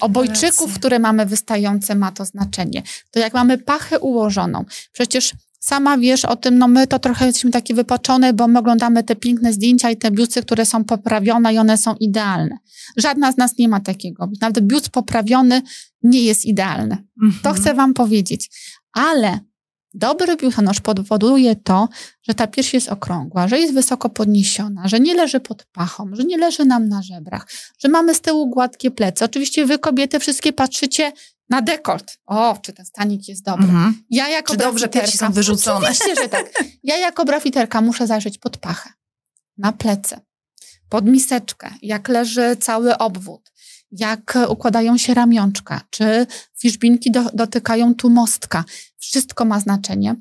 obojczyków, które mamy wystające, ma to znaczenie. To jak mamy pachę ułożoną, przecież sama wiesz o tym, no my to trochę jesteśmy takie wypoczone, bo my oglądamy te piękne zdjęcia i te biusty, które są poprawione i one są idealne. Żadna z nas nie ma takiego. Nawet biust poprawiony nie jest idealny. To Mhm. chcę wam powiedzieć. Ale dobry biustonosz powoduje to, że ta pierś jest okrągła, że jest wysoko podniesiona, że nie leży pod pachą, że nie leży nam na żebrach, że mamy z tyłu gładkie plecy. Oczywiście wy kobiety wszystkie patrzycie na dekolt. O, czy ten stanik jest dobry. Mhm. Ja jako Czy dobrze piersi są wyrzucone? Oczywiście, że tak. Ja jako brafiterka muszę zajrzeć pod pachę, na plecy, pod miseczkę, jak leży cały obwód, jak układają się ramionczka, czy fiszbinki do, dotykają tu mostka. Wszystko ma znaczenie.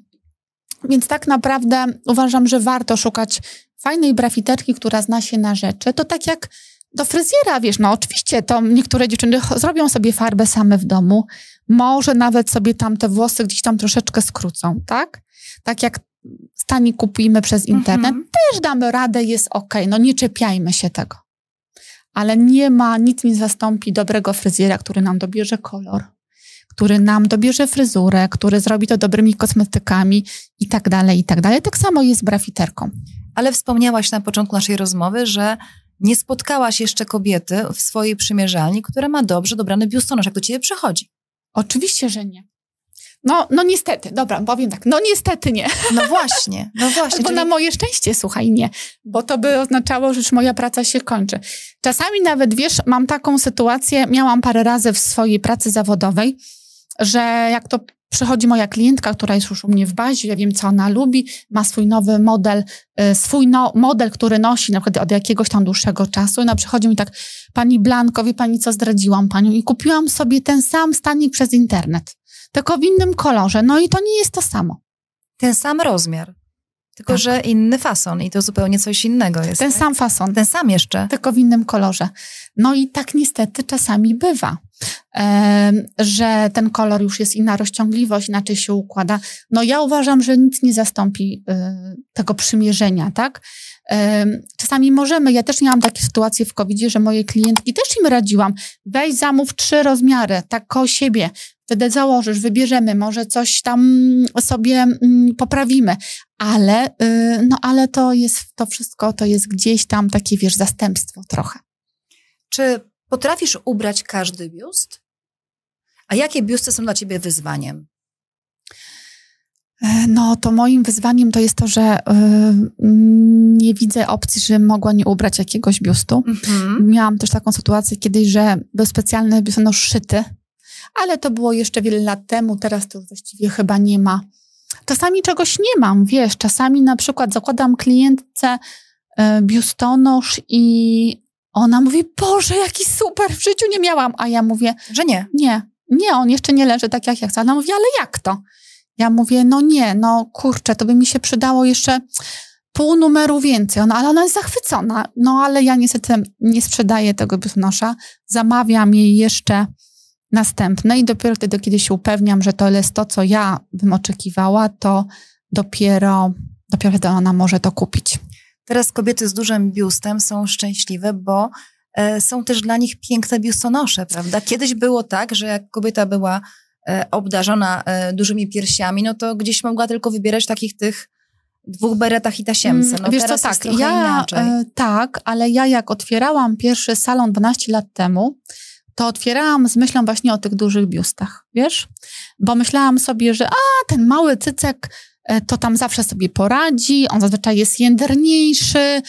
Więc tak naprawdę uważam, że warto szukać fajnej brafiterki, która zna się na rzeczy. To tak jak do fryzjera, wiesz, no oczywiście to niektóre dziewczyny zrobią sobie farbę same w domu, może nawet sobie tam te włosy gdzieś tam troszeczkę skrócą, tak? Tak jak stani kupujemy przez internet, Mhm. też damy radę, jest ok, no nie czepiajmy się tego. Ale nie ma, nic nie zastąpi dobrego fryzjera, który nam dobierze kolor, który nam dobierze fryzurę, który zrobi to dobrymi kosmetykami i tak dalej, i tak dalej. Tak samo jest z brafiterką. Ale wspomniałaś na początku naszej rozmowy, że nie spotkałaś jeszcze kobiety w swojej przymierzalni, która ma dobrze dobrany biustonosz, jak do ciebie przychodzi. Oczywiście, że nie. No, no niestety, dobra, powiem tak, no niestety nie. No właśnie, no właśnie. Bo czyli- na moje szczęście, słuchaj, nie. Bo to by oznaczało, że już moja praca się kończy. Czasami nawet, wiesz, mam taką sytuację, miałam parę razy w swojej pracy zawodowej, że jak to przychodzi moja klientka, która jest już u mnie w bazie, ja wiem, co ona lubi, ma swój nowy model, y, swój no, model, który nosi na przykład od jakiegoś tam dłuższego czasu i ona przychodzi mi tak, pani Blanko, wie pani co, zdradziłam panią i kupiłam sobie ten sam stanik przez internet, tylko w innym kolorze, no i to nie jest to samo. Ten sam rozmiar, tylko Tak. że inny fason i to zupełnie coś innego jest. Ten tak? sam fason. Ten sam jeszcze. tylko w innym kolorze. No i tak niestety czasami bywa, że ten kolor już jest inna rozciągliwość, inaczej się układa. No ja uważam, że nic nie zastąpi y, tego przymierzenia, tak? Czasami możemy, ja też miałam takie sytuacje w covid że moje klientki też im radziłam, weź zamów trzy rozmiary, tak koło siebie, wtedy założysz, wybierzemy, może coś tam sobie mm, poprawimy, ale, y, no ale to jest, to wszystko to jest gdzieś tam takie, wiesz, zastępstwo trochę. Czy potrafisz ubrać każdy biust? A jakie biusty są dla ciebie wyzwaniem? E, No, to moim wyzwaniem to jest to, że y, nie widzę opcji, żebym mogła nie ubrać jakiegoś biustu. Mhm. Miałam też taką sytuację kiedyś, że był specjalny biustonosz szyty, ale to było jeszcze wiele lat temu, teraz to właściwie chyba nie ma. Czasami czegoś nie mam, wiesz, czasami na przykład zakładam klientce e, biustonosz i ona mówi, Boże, jaki super, w życiu nie miałam, a ja mówię, Że nie. nie, nie, on jeszcze nie leży tak jak ja chcę. Ona mówi, ale jak to? Ja mówię, no nie, no kurczę, to by mi się przydało jeszcze pół numeru więcej. Ona, ale ona jest zachwycona. No ale ja niestety nie sprzedaję tego biustonosza. Zamawiam jej jeszcze następne i dopiero wtedy, kiedy się upewniam, że to jest to, co ja bym oczekiwała, to dopiero, dopiero wtedy ona może to kupić. Teraz kobiety z dużym biustem są szczęśliwe, bo e, są też dla nich piękne biustonosze, prawda? Kiedyś było tak, że jak kobieta była e, obdarzona e, dużymi piersiami, no to gdzieś mogła tylko wybierać takich tych dwóch beretach i tasiemce. No Mm, Wiesz co, teraz tak, jest trochę ja, inaczej. tak, ale ja jak otwierałam pierwszy salon 12 lat temu, to otwierałam z myślą właśnie o tych dużych biustach, wiesz? Bo myślałam sobie, że a, ten mały cycek to tam zawsze sobie poradzi, on zazwyczaj jest jędrniejszy,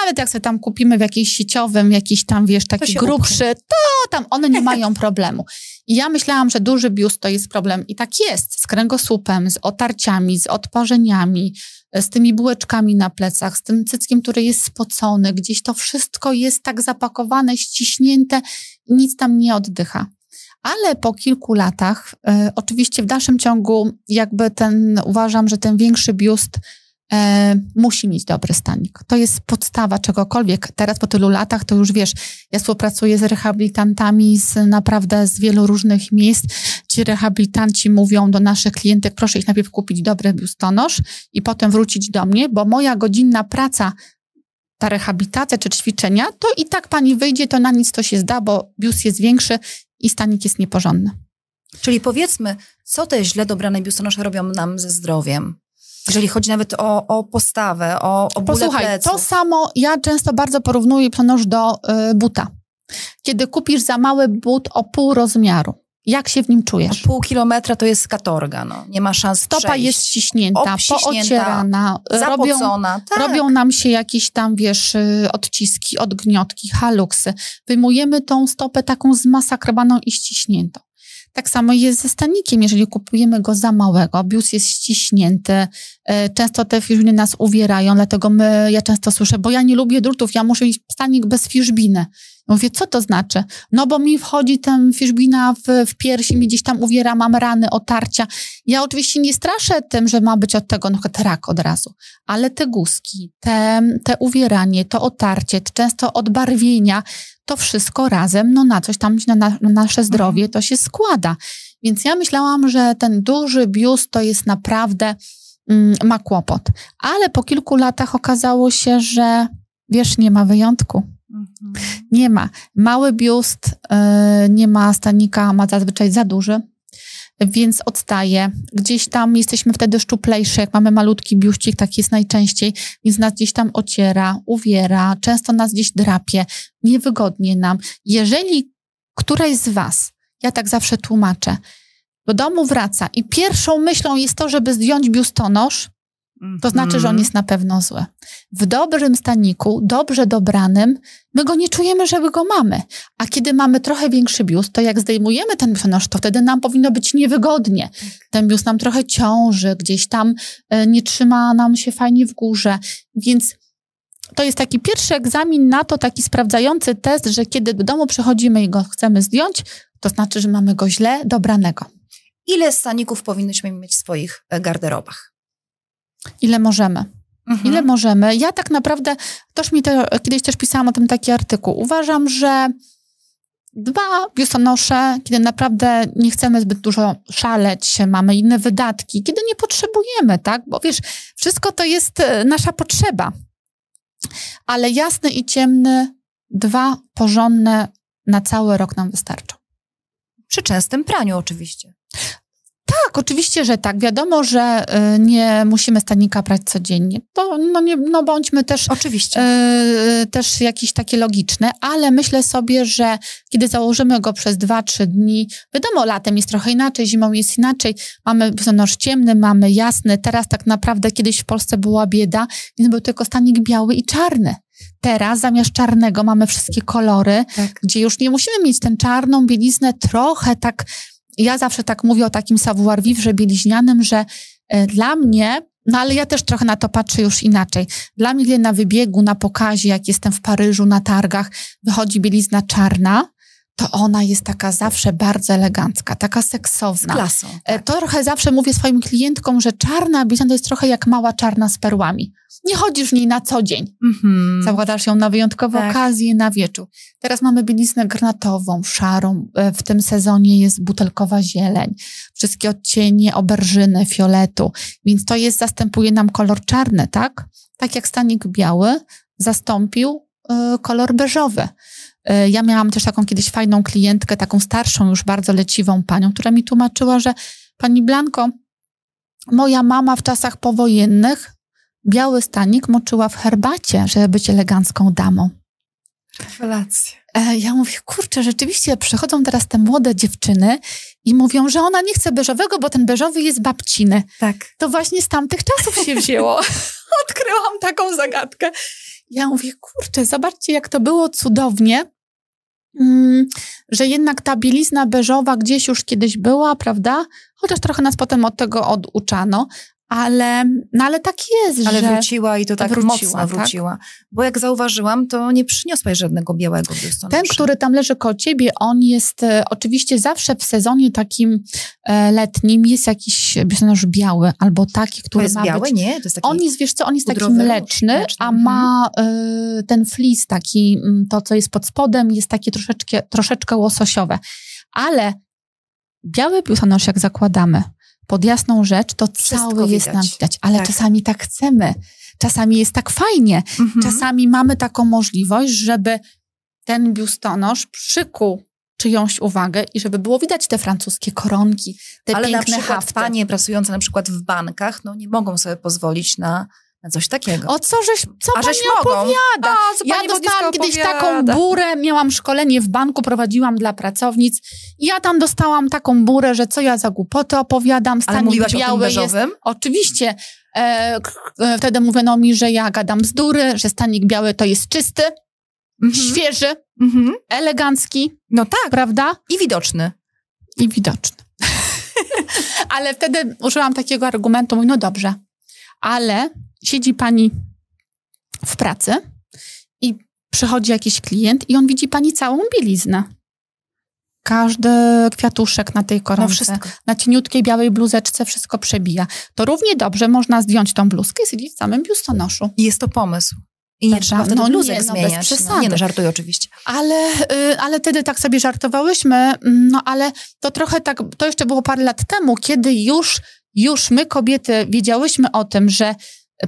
nawet jak sobie tam kupimy w jakiejś sieciowym, jakiś tam, wiesz, taki grubszy, to tam one nie mają problemu. I ja myślałam, że duży biust to jest problem i tak jest, z kręgosłupem, z otarciami, z odparzeniami, z tymi bułeczkami na plecach, z tym cyckiem, który jest spocony, gdzieś to wszystko jest tak zapakowane, ściśnięte i nic tam nie oddycha. Ale po kilku latach, y, oczywiście w dalszym ciągu, jakby ten, uważam, że ten większy biust e, musi mieć dobry stanik. To jest podstawa czegokolwiek. Teraz po tylu latach to już wiesz, ja współpracuję z rehabilitantami z naprawdę z wielu różnych miejsc. Ci rehabilitanci mówią do naszych klientek, proszę ich najpierw kupić dobry biustonosz i potem wrócić do mnie, bo moja godzinna praca ta rehabilitacja czy ćwiczenia, to i tak pani wyjdzie, to na nic to się zda, bo biust jest większy i stanik jest nieporządny. Czyli powiedzmy, co te źle dobrane biustonosze robią nam ze zdrowiem? Jeżeli chodzi nawet o, o postawę, o, o bóle Posłuchaj, pleców. to samo ja często bardzo porównuję biustonosz do y, buta. Kiedy kupisz za mały but o pół rozmiaru, jak się w nim czujesz? Pół kilometra to jest katorga, no. Nie ma szans Stopa przejść. jest ściśnięta, poocierana, robią. Tak. robią nam się jakieś tam, wiesz, y, odciski, odgniotki, haluksy. Wyjmujemy tą stopę taką zmasakrowaną i ściśniętą. Tak samo jest ze stanikiem, jeżeli kupujemy go za małego, bius jest ściśnięty, y, często te fiszbiny nas uwierają, dlatego my, ja często słyszę, bo ja nie lubię drutów, ja muszę mieć stanik bez fiszbiny. Mówię, co to znaczy? No bo mi wchodzi ten fiszbina w, w piersi, mi gdzieś tam uwiera, mam rany, otarcia. Ja oczywiście nie straszę tym, że ma być od tego na przykład rak od razu, ale te guzki, te, te uwieranie, to otarcie, często odbarwienia, to wszystko razem, no na coś tam, na, na nasze zdrowie to się składa. Więc ja myślałam, że ten duży biust to jest naprawdę, mm, ma kłopot. Ale po kilku latach okazało się, że wiesz, nie ma wyjątku. Mhm. Nie ma. Mały biust, yy, nie ma stanika, ma zazwyczaj za duży, więc odstaje. Gdzieś tam jesteśmy wtedy szczuplejszy, jak mamy malutki biuścik, tak jest najczęściej, więc nas gdzieś tam ociera, uwiera, często nas gdzieś drapie, niewygodnie nam. Jeżeli któraś z was, ja tak zawsze tłumaczę, do domu wraca i pierwszą myślą jest to, żeby zdjąć biustonosz, to znaczy, że on Mhm. jest na pewno zły. W dobrym staniku, dobrze dobranym, my go nie czujemy, żeby go mamy. A kiedy mamy trochę większy biust, to jak zdejmujemy ten biustonosz, to wtedy nam powinno być niewygodnie. Ten biust nam trochę ciąży, gdzieś tam e, nie trzyma nam się fajnie w górze. Więc to jest taki pierwszy egzamin na to, taki sprawdzający test, że kiedy do domu przychodzimy i go chcemy zdjąć, to znaczy, że mamy go źle dobranego. Ile staników powinnyśmy mieć w swoich e, garderobach? Ile możemy. Mhm. Ile możemy? Ja tak naprawdę, też mi kiedyś też pisałam o tym taki artykuł. Uważam, że dwa biustonosze, kiedy naprawdę nie chcemy zbyt dużo szaleć, mamy inne wydatki, kiedy nie potrzebujemy, tak? Bo wiesz, wszystko to jest e, nasza potrzeba. Ale jasny i ciemny, dwa porządne na cały rok nam wystarczą. Przy częstym praniu oczywiście. Tak, oczywiście, że tak. Wiadomo, że y, nie musimy stanika prać codziennie. To no, nie, no bądźmy też Oczywiście. e, też jakieś takie logiczne, ale myślę sobie, że kiedy założymy go przez dwa, trzy dni, wiadomo, latem jest trochę inaczej, zimą jest inaczej, mamy noż ciemny, mamy jasny, teraz tak naprawdę kiedyś w Polsce była bieda, więc był tylko stanik biały i czarny. Teraz zamiast czarnego mamy wszystkie kolory, Tak. gdzie już nie musimy mieć tę czarną bieliznę trochę tak, ja zawsze tak mówię o takim savoir vivre bieliźnianym, że e, dla mnie, no ale ja też trochę na to patrzę już inaczej. Dla mnie, na wybiegu, na pokazie, jak jestem w Paryżu, na targach, wychodzi bielizna czarna, to ona jest taka zawsze bardzo elegancka, taka Z seksowna. klasą. E, Tak. To trochę zawsze mówię swoim klientkom, że czarna bielizna to jest trochę jak mała czarna z perłami. Nie chodzisz w niej na co dzień. Mhm. Zakładasz ją na wyjątkowe Tak. okazje, na wieczór. Teraz mamy bieliznę granatową, szarą. E, W tym sezonie jest butelkowa zieleń. Wszystkie odcienie oberżyny, fioletu. Więc to jest, zastępuje nam kolor czarny, tak? Tak jak stanik biały zastąpił e, kolor beżowy. E, Ja miałam też taką kiedyś fajną klientkę, taką starszą, już bardzo leciwą panią, która mi tłumaczyła, że pani Blanko, moja mama w czasach powojennych biały stanik moczyła w herbacie, żeby być elegancką damą. Rewelacja. E, ja mówię, kurczę, rzeczywiście przychodzą teraz te młode dziewczyny i mówią, że ona nie chce beżowego, bo ten beżowy jest babciny. Tak. To właśnie z tamtych czasów się wzięło. Odkryłam taką zagadkę. Ja mówię, kurczę, zobaczcie, jak to było cudownie, że jednak ta bielizna beżowa gdzieś już kiedyś była, prawda? Chociaż trochę nas potem od tego oduczano, ale, no ale tak jest, Ale że... wróciła i to tak wróciła, mocno tak? wróciła. Bo jak zauważyłam, to nie przyniosłaś żadnego białego biustonosza. Ten, który tam leży koło ciebie, on jest e, oczywiście zawsze w sezonie takim e, letnim jest jakiś biustonosz biały albo taki, To który jest ma biały? być... Nie, to jest taki... On jest, wiesz co, on jest taki mleczny, mleczny, a mhm. ma e, ten flis taki, mm, to co jest pod spodem, jest takie troszeczkę, troszeczkę łososiowe. Ale biały biustonosz, jak zakładamy, pod jasną rzecz, to Wszystko cały jest widać. nam widać. Ale Tak. czasami tak chcemy. Czasami jest tak fajnie. Mhm. Czasami mamy taką możliwość, żeby ten biustonosz przykuł czyjąś uwagę i żeby było widać te francuskie koronki, te Ale na piękne przykład hafty. panie pracujące na przykład w bankach, no nie mogą sobie pozwolić na, na coś takiego. O co żeś, co A żeś mogą? opowiada? A, co Ja dostałam kiedyś opowiada? taką burę, miałam szkolenie w banku, prowadziłam dla pracownic. I ja tam dostałam taką burę, że co ja za głupoty opowiadam, Ale stanik mówiłaś o tym biały jest? Oczywiście. E, e, wtedy mówiono mi, że ja gadam bzdury, że stanik biały to jest czysty, Mhm. świeży, Mhm. elegancki, No tak, prawda? i widoczny. I widoczny. ale wtedy użyłam takiego argumentu, mówię, no dobrze, ale siedzi pani w pracy i przychodzi jakiś klient i on widzi pani całą bieliznę. Każdy kwiatuszek na tej No koronce, wszystko. na cieniutkiej białej bluzeczce wszystko przebija. To równie dobrze można zdjąć tą bluzkę i siedzieć w samym biustonoszu. I jest to pomysł. I nie Prawda? trzeba wtedy No nie, bluzek no bez zmieniać. przesady. nie no, żartuję oczywiście. Ale, y, ale wtedy tak sobie żartowałyśmy, mm, no ale to trochę tak, to jeszcze było parę lat temu, kiedy już, już my kobiety wiedziałyśmy o tym, że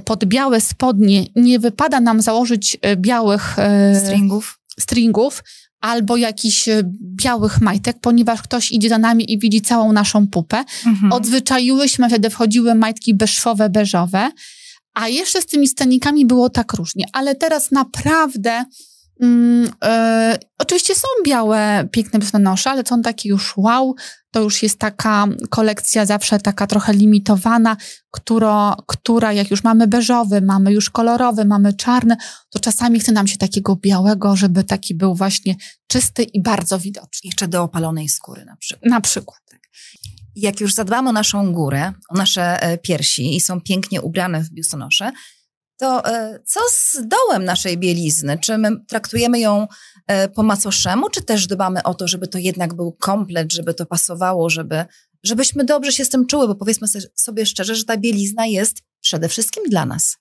pod białe spodnie nie wypada nam założyć y, białych y, Stringów. stringów albo jakichś y, białych majtek, ponieważ ktoś idzie za nami i widzi całą naszą pupę. Mhm. Odzwyczaiłyśmy, wtedy wchodziły majtki beszwowe, beżowe, a jeszcze z tymi stanikami było tak różnie. Ale teraz naprawdę, mm, e, oczywiście są białe, piękne biustonosze, ale są takie już wow, to już jest taka kolekcja zawsze taka trochę limitowana, która, która jak już mamy beżowy, mamy już kolorowy, mamy czarny, to czasami chce nam się takiego białego, żeby taki był właśnie czysty i bardzo widoczny. Jeszcze do opalonej skóry na przykład. Na przykład. Jak już zadbamy o naszą górę, o nasze e, piersi i są pięknie ubrane w biustonosze, to e, co z dołem naszej bielizny? Czy my traktujemy ją e, po macoszemu, czy też dbamy o to, żeby to jednak był komplet, żeby to pasowało, żeby, żebyśmy dobrze się z tym czuły, bo powiedzmy sobie szczerze, że ta bielizna jest przede wszystkim dla nas.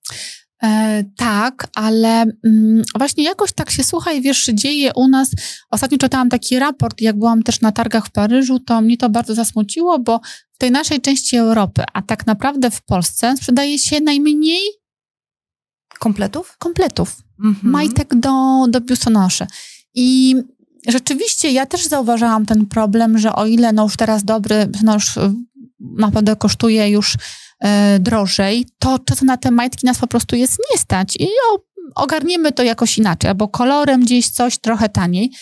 E, tak, ale mm, właśnie jakoś tak się słuchaj, wiesz, dzieje u nas. Ostatnio czytałam taki raport, jak byłam też na targach w Paryżu, to mnie to bardzo zasmuciło, bo w tej naszej części Europy, a tak naprawdę w Polsce sprzedaje się najmniej Kompletów? kompletów, Mhm. majtek do, do biustonoszy. I rzeczywiście ja też zauważyłam ten problem, że o ile no już teraz dobry biustonosz y, naprawdę kosztuje już e, drożej, to czasem na te majtki nas po prostu jest nie stać i o, ogarniemy to jakoś inaczej, albo kolorem gdzieś coś trochę taniej.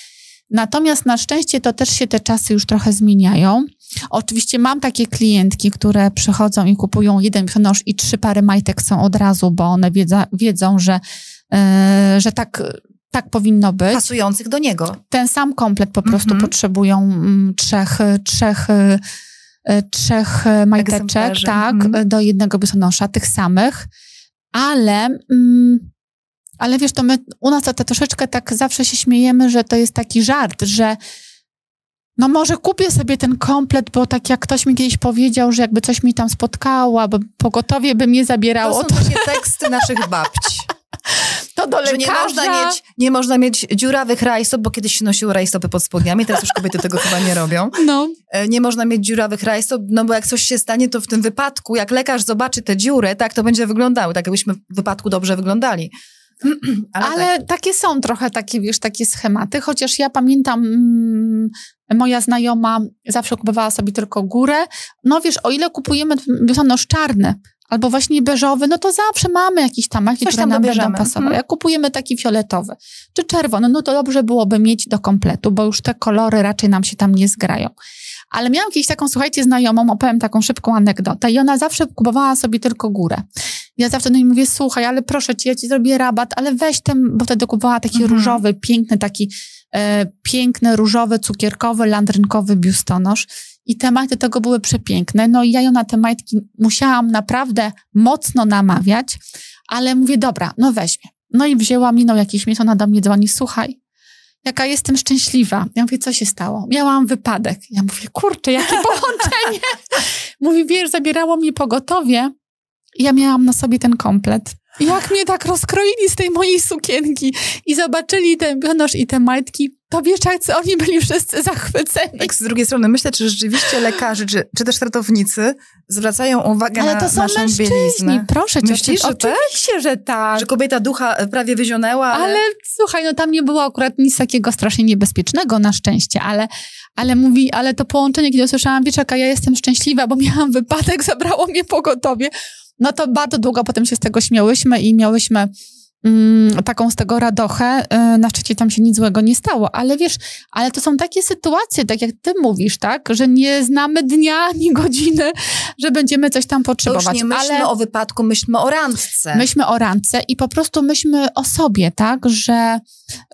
Natomiast na szczęście to też się te czasy już trochę zmieniają. Oczywiście mam takie klientki, które przychodzą i kupują jeden biustonosz i trzy pary majtek są od razu, bo one wiedza, wiedzą, że, e, że tak, tak powinno być Pasujących do niego. ten sam komplet po prostu Mhm. potrzebują mm, trzech, trzech, e, trzech majteczek, Egzemplarzy. tak, Mhm. e, do jednego biustonosza, tych samych, ale, mm, ale wiesz, to my u nas to, to troszeczkę tak zawsze się śmiejemy, że to jest taki żart, że no może kupię sobie ten komplet, bo tak jak ktoś mi kiedyś powiedział, że jakby coś mi tam spotkało, albo pogotowie by mnie To zabierało, są to, takie teksty naszych babci. to do lekarza. Że nie można mieć, nie można mieć dziurawych rajstop, bo kiedyś się nosiło rajstopy pod spodniami, teraz już kobiety tego chyba nie robią. No, E, Nie można mieć dziurawych rajstop, no bo jak coś się stanie, to w tym wypadku, jak lekarz zobaczy tę dziurę, tak to będzie wyglądało, tak jakbyśmy w wypadku dobrze wyglądali. Ale, Ale, tak. takie są trochę takie, wiesz, takie schematy, chociaż ja pamiętam, mm, moja znajoma zawsze kupowała sobie tylko górę. No wiesz, o ile kupujemy biustonosz czarny, albo właśnie beżowy, no to zawsze mamy jakieś tam marki, które tam nam dobierzemy. będą pasowały. Mhm. Jak kupujemy taki fioletowy czy czerwony, no to dobrze byłoby mieć do kompletu, bo już te kolory raczej nam się tam nie zgrają. Ale miałam kiedyś taką, słuchajcie, znajomą, opowiem taką szybką anegdotę i ona zawsze kupowała sobie tylko górę. Ja zawsze do niej mówię, słuchaj, ale proszę cię, ja ci zrobię rabat, ale weź ten, bo wtedy kupowała taki Mhm. różowy, piękny, taki e, piękny, różowy, cukierkowy, landrynkowy biustonosz. I te majty tego były przepiękne. No i ja ją na te majtki musiałam naprawdę mocno namawiać, ale mówię, dobra, no weźmie. No i wzięła, minął jakiś miesiąc, ona do mnie dzwoni, słuchaj, jaka jestem szczęśliwa. Ja mówię, co się stało? Miałam wypadek. Ja mówię, kurczę, jakie połączenie. Mówi, wiesz, zabierało mnie pogotowie i ja miałam na sobie ten komplet. Jak mnie tak rozkroili z tej mojej sukienki i zobaczyli ten bionosz i te majtki, to wiesz, jak oni byli wszyscy zachwyceni. Tak z drugiej strony myślę, czy rzeczywiście lekarze, czy, czy też ratownicy zwracają uwagę Ale na to są naszą mężczyźni, bieliznę. proszę cię. Myślisz, że tak? Oczywiście, że tak. Że kobieta ducha prawie wyzionęła, ale... Ale słuchaj, no tam nie było akurat nic takiego strasznie niebezpiecznego na szczęście, ale, ale mówi, ale to połączenie, kiedy usłyszałam, wiesz, jaka ja jestem szczęśliwa, bo miałam wypadek, zabrało mnie pogotowie, no to bardzo długo potem się z tego śmiałyśmy i miałyśmy mm, taką z tego radochę. Yy, Na szczęście tam się nic złego nie stało, ale wiesz, ale to są takie sytuacje, tak jak ty mówisz, tak, że nie znamy dnia ani godziny, że będziemy coś tam To już potrzebować. nie myślmy ale... o wypadku, myślmy o randce. Myślmy o randce i po prostu myślmy o sobie, tak, że,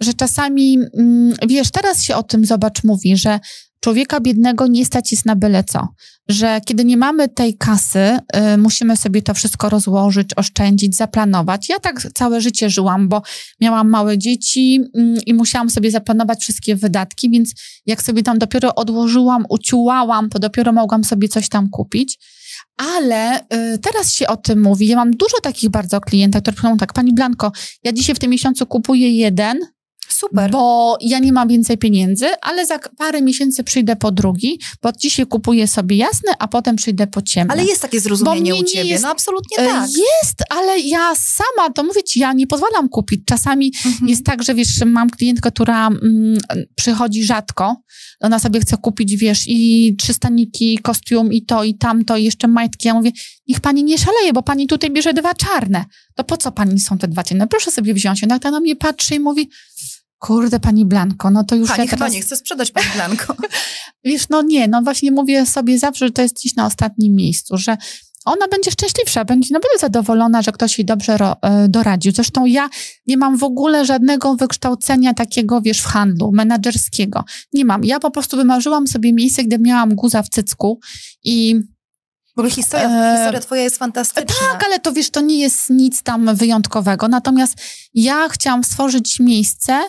że czasami, mm, wiesz, teraz się o tym, zobacz, mówi, że człowieka biednego nie stać jest na byle co. Że kiedy nie mamy tej kasy, y, musimy sobie to wszystko rozłożyć, oszczędzić, zaplanować. Ja tak całe życie żyłam, bo miałam małe dzieci mm, i musiałam sobie zaplanować wszystkie wydatki, więc jak sobie tam dopiero odłożyłam, uciułałam, to dopiero mogłam sobie coś tam kupić. Ale y, teraz się o tym mówi. Ja mam dużo takich bardzo klientów, które mówią tak, Pani Blanko, ja dzisiaj w tym miesiącu kupuję jeden, Super. bo ja nie mam więcej pieniędzy, ale za parę miesięcy przyjdę po drugi, bo dzisiaj kupuję sobie jasny, a potem przyjdę po ciemny. Ale jest takie zrozumienie u ciebie. jest- No absolutnie E, tak. Jest, ale ja sama, to mówię ci, ja nie pozwalam kupić. Czasami Mhm. jest tak, że wiesz, mam klientkę, która mm, przychodzi rzadko. Ona sobie chce kupić, wiesz, i trzy staniki, kostium, i to, i tamto, i jeszcze majtki. Ja mówię, niech pani nie szaleje, bo pani tutaj bierze dwa czarne. To po co pani są te dwa ciemne? Proszę sobie wziąć. Ona tak na mnie patrzy i mówi, kurde, pani Blanko, no to już Pani ja chyba teraz... nie chce sprzedać pani Blanko. Wiesz, no nie, no właśnie mówię sobie zawsze, że to jest gdzieś na ostatnim miejscu, że ona będzie szczęśliwsza, będzie naprawdę zadowolona, że ktoś jej dobrze ro, e, doradził. Zresztą ja nie mam w ogóle żadnego wykształcenia takiego, wiesz, w handlu, menedżerskiego. Nie mam. Ja po prostu wymarzyłam sobie miejsce, gdzie miałam guza w cycku i W ogóle historia, E, historia twoja jest fantastyczna. tak, ale to wiesz, to nie jest nic tam wyjątkowego. Natomiast ja chciałam stworzyć miejsce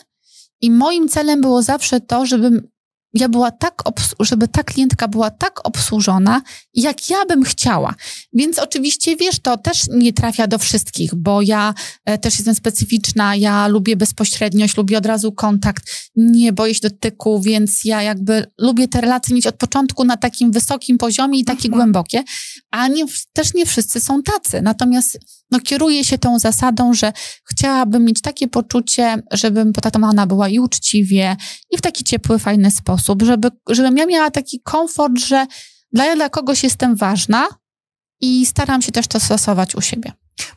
i moim celem było zawsze to, żebym ja była tak, żeby ta klientka była tak obsłużona, jak ja bym chciała. Więc oczywiście, wiesz, to też nie trafia do wszystkich, bo ja e, też jestem specyficzna, ja lubię bezpośredniość, lubię od razu kontakt, nie boję się dotyku, więc ja jakby lubię te relacje mieć od początku na takim wysokim poziomie i takie Mhm. głębokie, a nie, też nie wszyscy są tacy. Natomiast no, kieruję się tą zasadą, że chciałabym mieć takie poczucie, żebym potraktowana była i uczciwie, i w taki ciepły, fajny sposób, żeby, żebym ja miała taki komfort, że dla, dla kogoś jestem ważna i staram się też to stosować u siebie.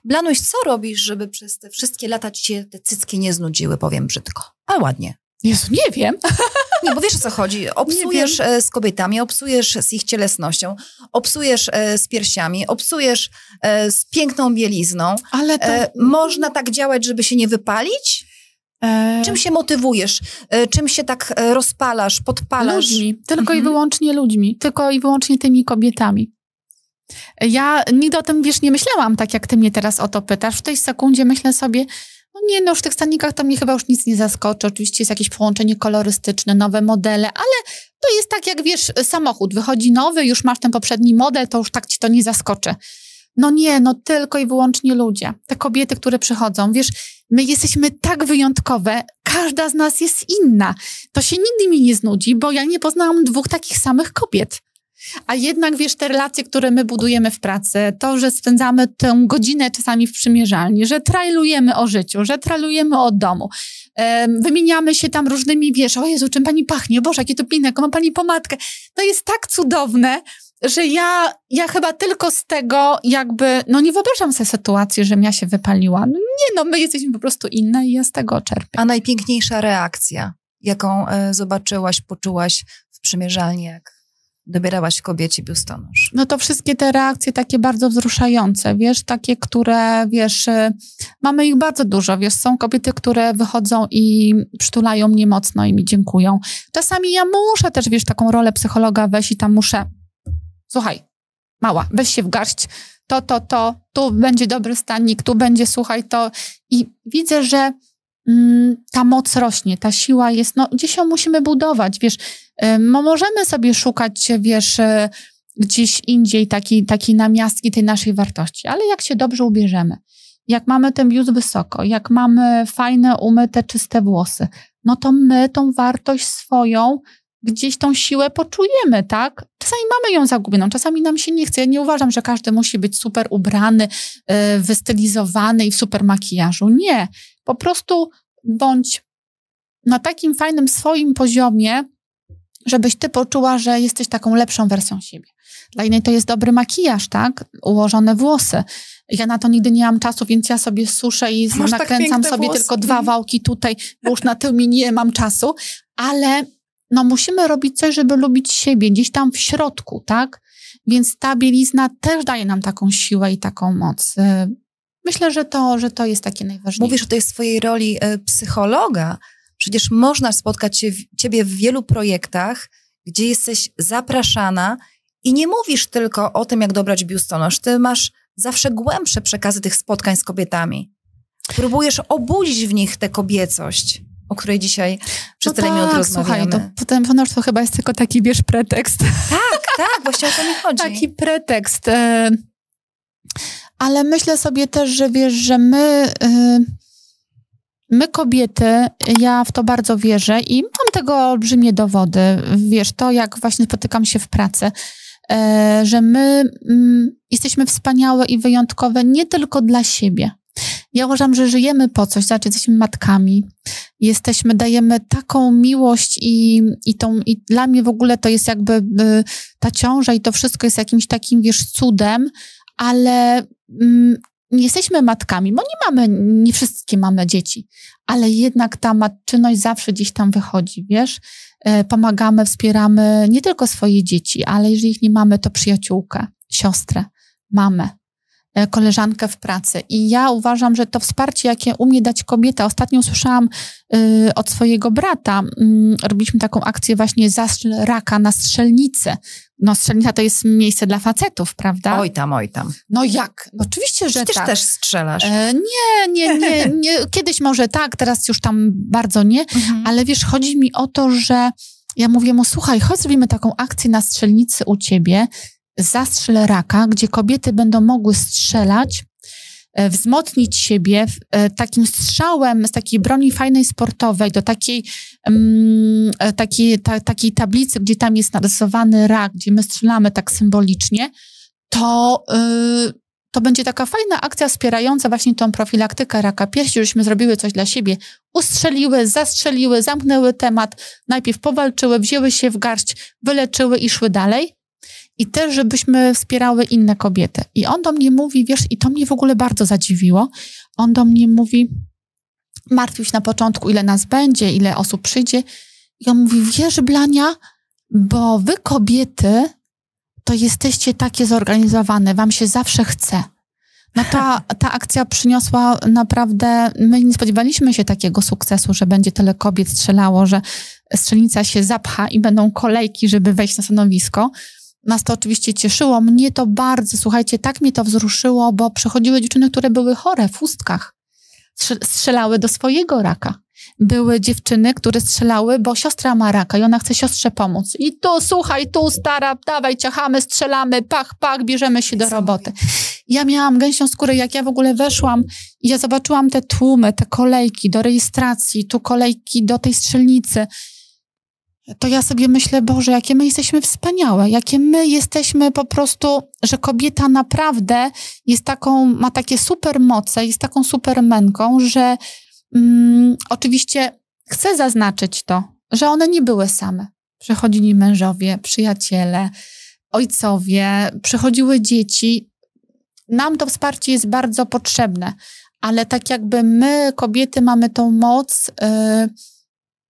Blanuś, co robisz, żeby przez te wszystkie lata ci się te cycki nie znudziły, powiem brzydko. A ładnie. Jezu, nie wiem. Nie, bo wiesz o co chodzi. Obsujesz e, z kobietami, obsujesz z ich cielesnością, obsujesz e, z piersiami, obsujesz e, z piękną bielizną. Ale to... Można tak działać, żeby się nie wypalić? e, Czym się motywujesz? Czym się tak rozpalasz, podpalasz? Ludźmi. Tylko i Mhm. wyłącznie ludźmi. Tylko i wyłącznie tymi kobietami. Ja nigdy o tym, wiesz, nie myślałam tak, jak ty mnie teraz o to pytasz. W tej sekundzie myślę sobie, no nie, no już w tych stanikach to mnie chyba już nic nie zaskoczy. Oczywiście jest jakieś połączenie kolorystyczne, nowe modele, ale to jest tak, jak wiesz, samochód wychodzi nowy, już masz ten poprzedni model, to już tak ci to nie zaskoczy. No nie, no tylko i wyłącznie ludzie. Te kobiety, które przychodzą, wiesz, my jesteśmy tak wyjątkowe, każda z nas jest inna. To się nigdy mi nie znudzi, bo ja nie poznałam dwóch takich samych kobiet. A jednak, wiesz, te relacje, które my budujemy w pracy, to, że spędzamy tę godzinę czasami w przymierzalni, że trailujemy o życiu, że trailujemy o domu, wymieniamy się tam różnymi, wiesz, o Jezu, czym pani pachnie, Boże, jakie to piękne, jaką ma pani pomadkę. To jest tak cudowne że ja, ja chyba tylko z tego jakby, no nie wyobrażam sobie sytuacji, żebym ja się wypaliła. No nie, no my jesteśmy po prostu inne i ja z tego czerpię. A najpiękniejsza reakcja, jaką e, zobaczyłaś, poczułaś w przymierzalni, jak dobierałaś kobiecie biustonosz? No to wszystkie te reakcje takie bardzo wzruszające, wiesz, takie, które, wiesz, y, mamy ich bardzo dużo, wiesz, są kobiety, które wychodzą i przytulają mnie mocno i mi dziękują. Czasami ja muszę też, wiesz, taką rolę psychologa wejść i tam muszę, słuchaj, mała, weź się w garść, to, to, to, tu będzie dobry stanik, tu będzie, słuchaj, to i widzę, że ta moc rośnie, ta siła jest, no gdzieś ją musimy budować, wiesz, możemy sobie szukać, wiesz, e, gdzieś indziej takiej taki namiastki tej naszej wartości, ale jak się dobrze ubierzemy, jak mamy ten biust wysoko, jak mamy fajne, umyte, czyste włosy, no to my tą wartość swoją gdzieś tą siłę poczujemy, tak? Czasami mamy ją zagubioną, czasami nam się nie chce. Ja nie uważam, że każdy musi być super ubrany, e, wystylizowany i w super makijażu. Nie. Po prostu bądź na takim fajnym swoim poziomie, żebyś ty poczuła, że jesteś taką lepszą wersją siebie. Dla innej to jest dobry makijaż, tak? Ułożone włosy. Ja na to nigdy nie mam czasu, więc ja sobie suszę i Masz tak nakręcam tak sobie włosy. tylko dwa mhm. wałki tutaj, bo już na tył mi nie mam czasu, ale no musimy robić coś, żeby lubić siebie, gdzieś tam w środku, tak? Więc ta bielizna też daje nam taką siłę i taką moc. Myślę, że to, że to jest takie najważniejsze. Mówisz o tej swojej roli y, psychologa, Przecież można spotkać się, ciebie w wielu projektach, gdzie jesteś zapraszana i nie mówisz tylko o tym, jak dobrać biustonosz. Ty masz zawsze głębsze przekazy tych spotkań z kobietami. Próbujesz obudzić w nich tę kobiecość, o której dzisiaj przez no tyle tak, minut rozmawiamy. Słuchaj, to potem ponoć to chyba jest tylko taki, wiesz, pretekst. Tak, tak, właśnie o to mi chodzi. Taki pretekst. Ale myślę sobie też, że wiesz, że my e, My kobiety, ja w to bardzo wierzę i mam tego olbrzymie dowody. Wiesz, to jak właśnie spotykam się w pracy, e, że my mm, jesteśmy wspaniałe i wyjątkowe nie tylko dla siebie. Ja uważam, że żyjemy po coś, znaczy jesteśmy matkami, jesteśmy, dajemy taką miłość i, i, tą, i dla mnie w ogóle to jest jakby y, ta ciąża i to wszystko jest jakimś takim, wiesz, cudem, ale nie jesteśmy matkami, bo nie mamy, nie wszystkie mamy dzieci, ale jednak ta matczyność zawsze gdzieś tam wychodzi, wiesz? E, pomagamy, wspieramy nie tylko swoje dzieci, ale jeżeli ich nie mamy, to przyjaciółkę, siostrę, mamę, e, koleżankę w pracy. I ja uważam, że to wsparcie, jakie umie dać kobieta, ostatnio usłyszałam y, od swojego brata, y, robiliśmy taką akcję właśnie zastrzel raka na strzelnicy no strzelnica to jest miejsce dla facetów, prawda? Oj tam, oj tam. No jak? No oczywiście, że Przecież tak. też strzelasz. E, nie, nie, nie, nie. Kiedyś może tak, teraz już tam bardzo nie, mhm. ale wiesz, chodzi mi o to, że ja mówię mu, słuchaj, chodź zrobimy taką akcję na strzelnicy u ciebie, zastrzel raka, gdzie kobiety będą mogły strzelać wzmocnić siebie e, takim strzałem z takiej broni fajnej sportowej do takiej, um, takiej, ta, takiej tablicy, gdzie tam jest narysowany rak, gdzie my strzelamy tak symbolicznie, to, yy, to będzie taka fajna akcja wspierająca właśnie tą profilaktykę raka piersi, żebyśmy zrobiły coś dla siebie. Ustrzeliły, zastrzeliły, zamknęły temat, najpierw powalczyły, wzięły się w garść, wyleczyły i szły dalej i też, żebyśmy wspierały inne kobiety. I on do mnie mówi, wiesz, i to mnie w ogóle bardzo zadziwiło. On do mnie mówi, martwił się na początku, ile nas będzie, ile osób przyjdzie. I on mówi, wiesz, Blania, bo wy kobiety to jesteście takie zorganizowane, wam się zawsze chce. No ta, ta akcja przyniosła naprawdę, my nie spodziewaliśmy się takiego sukcesu, że będzie tyle kobiet strzelało, że strzelnica się zapcha i będą kolejki, żeby wejść na stanowisko. Nas to oczywiście cieszyło. Mnie to bardzo, słuchajcie, tak mnie to wzruszyło, bo przychodziły dziewczyny, które były chore w ustkach. Strzelały do swojego raka. Były dziewczyny, które strzelały, bo siostra ma raka i ona chce siostrze pomóc. I tu, słuchaj, tu, stara, dawaj, ciachamy, strzelamy, pach, pach, bierzemy się do roboty. Ja miałam gęsią skórę, jak ja w ogóle weszłam i ja zobaczyłam te tłumy, te kolejki do rejestracji, tu kolejki do tej strzelnicy to ja sobie myślę, Boże, jakie my jesteśmy wspaniałe, jakie my jesteśmy po prostu, że kobieta naprawdę jest taką, ma takie super moce, jest taką super męką, że mm, oczywiście chcę zaznaczyć to, że one nie były same. Przechodzili mężowie, przyjaciele, ojcowie, przychodziły dzieci. Nam to wsparcie jest bardzo potrzebne, ale tak jakby my, kobiety, mamy tą moc. Yy,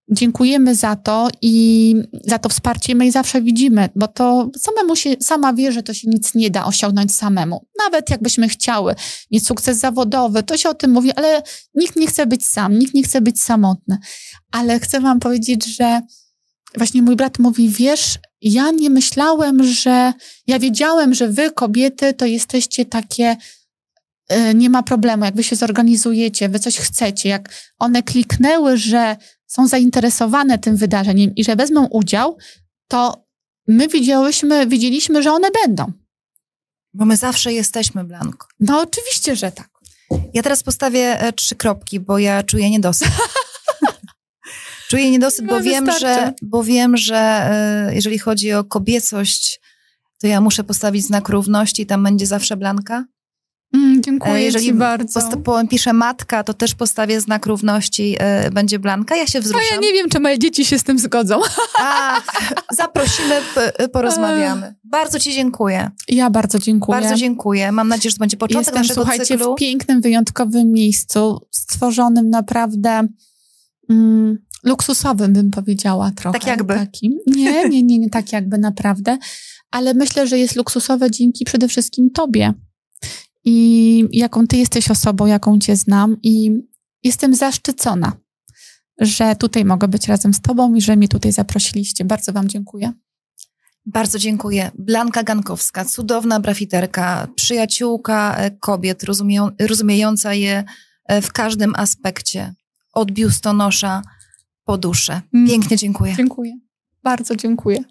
dziękujemy za to i za to wsparcie my zawsze widzimy, bo to samemu się, sama wie, że to się nic nie da osiągnąć samemu. Nawet jakbyśmy chciały mieć sukces zawodowy, to się o tym mówi, ale nikt nie chce być sam, nikt nie chce być samotny. Ale chcę wam powiedzieć, że właśnie mój brat mówi, wiesz, ja nie myślałem, że, ja wiedziałem, że wy kobiety to jesteście takie nie ma problemu, jak wy się zorganizujecie, wy coś chcecie, jak one kliknęły, że są zainteresowane tym wydarzeniem i że wezmą udział, to my widziałyśmy, widzieliśmy, że one będą. Bo my zawsze jesteśmy, Blanko. No oczywiście, że tak. Ja teraz postawię e, trzy kropki, bo ja czuję niedosyt. czuję niedosyt, bo, wiem, że, bo wiem, że e, jeżeli chodzi o kobiecość, to ja muszę postawić znak równości i tam będzie zawsze Blanka. Mm, dziękuję Jeżeli ci bardzo. Post- piszę matka, to też postawię znak równości, y, będzie Blanka. Ja się wzruszam. No ja nie wiem, czy moje dzieci się z tym zgodzą. A, zaprosimy, p- porozmawiamy. Bardzo ci dziękuję. Ja bardzo dziękuję. Bardzo dziękuję. Mam nadzieję, że to będzie początek Jestem, naszego słuchajcie, cyklu. w pięknym, wyjątkowym miejscu, stworzonym naprawdę mm, luksusowym, bym powiedziała trochę. Tak jakby. Takim. Nie, nie, nie, nie tak jakby naprawdę. Ale myślę, że jest luksusowe dzięki przede wszystkim tobie i jaką ty jesteś osobą, jaką cię znam i jestem zaszczycona, że tutaj mogę być razem z tobą i że mnie tutaj zaprosiliście. Bardzo wam dziękuję. Bardzo dziękuję. Blanka Gankowska, cudowna brafiterka, przyjaciółka e, kobiet, rozumieją, rozumiejąca je e, w każdym aspekcie, od biustonosza po duszę. Mm. Pięknie dziękuję. Dziękuję. Bardzo dziękuję.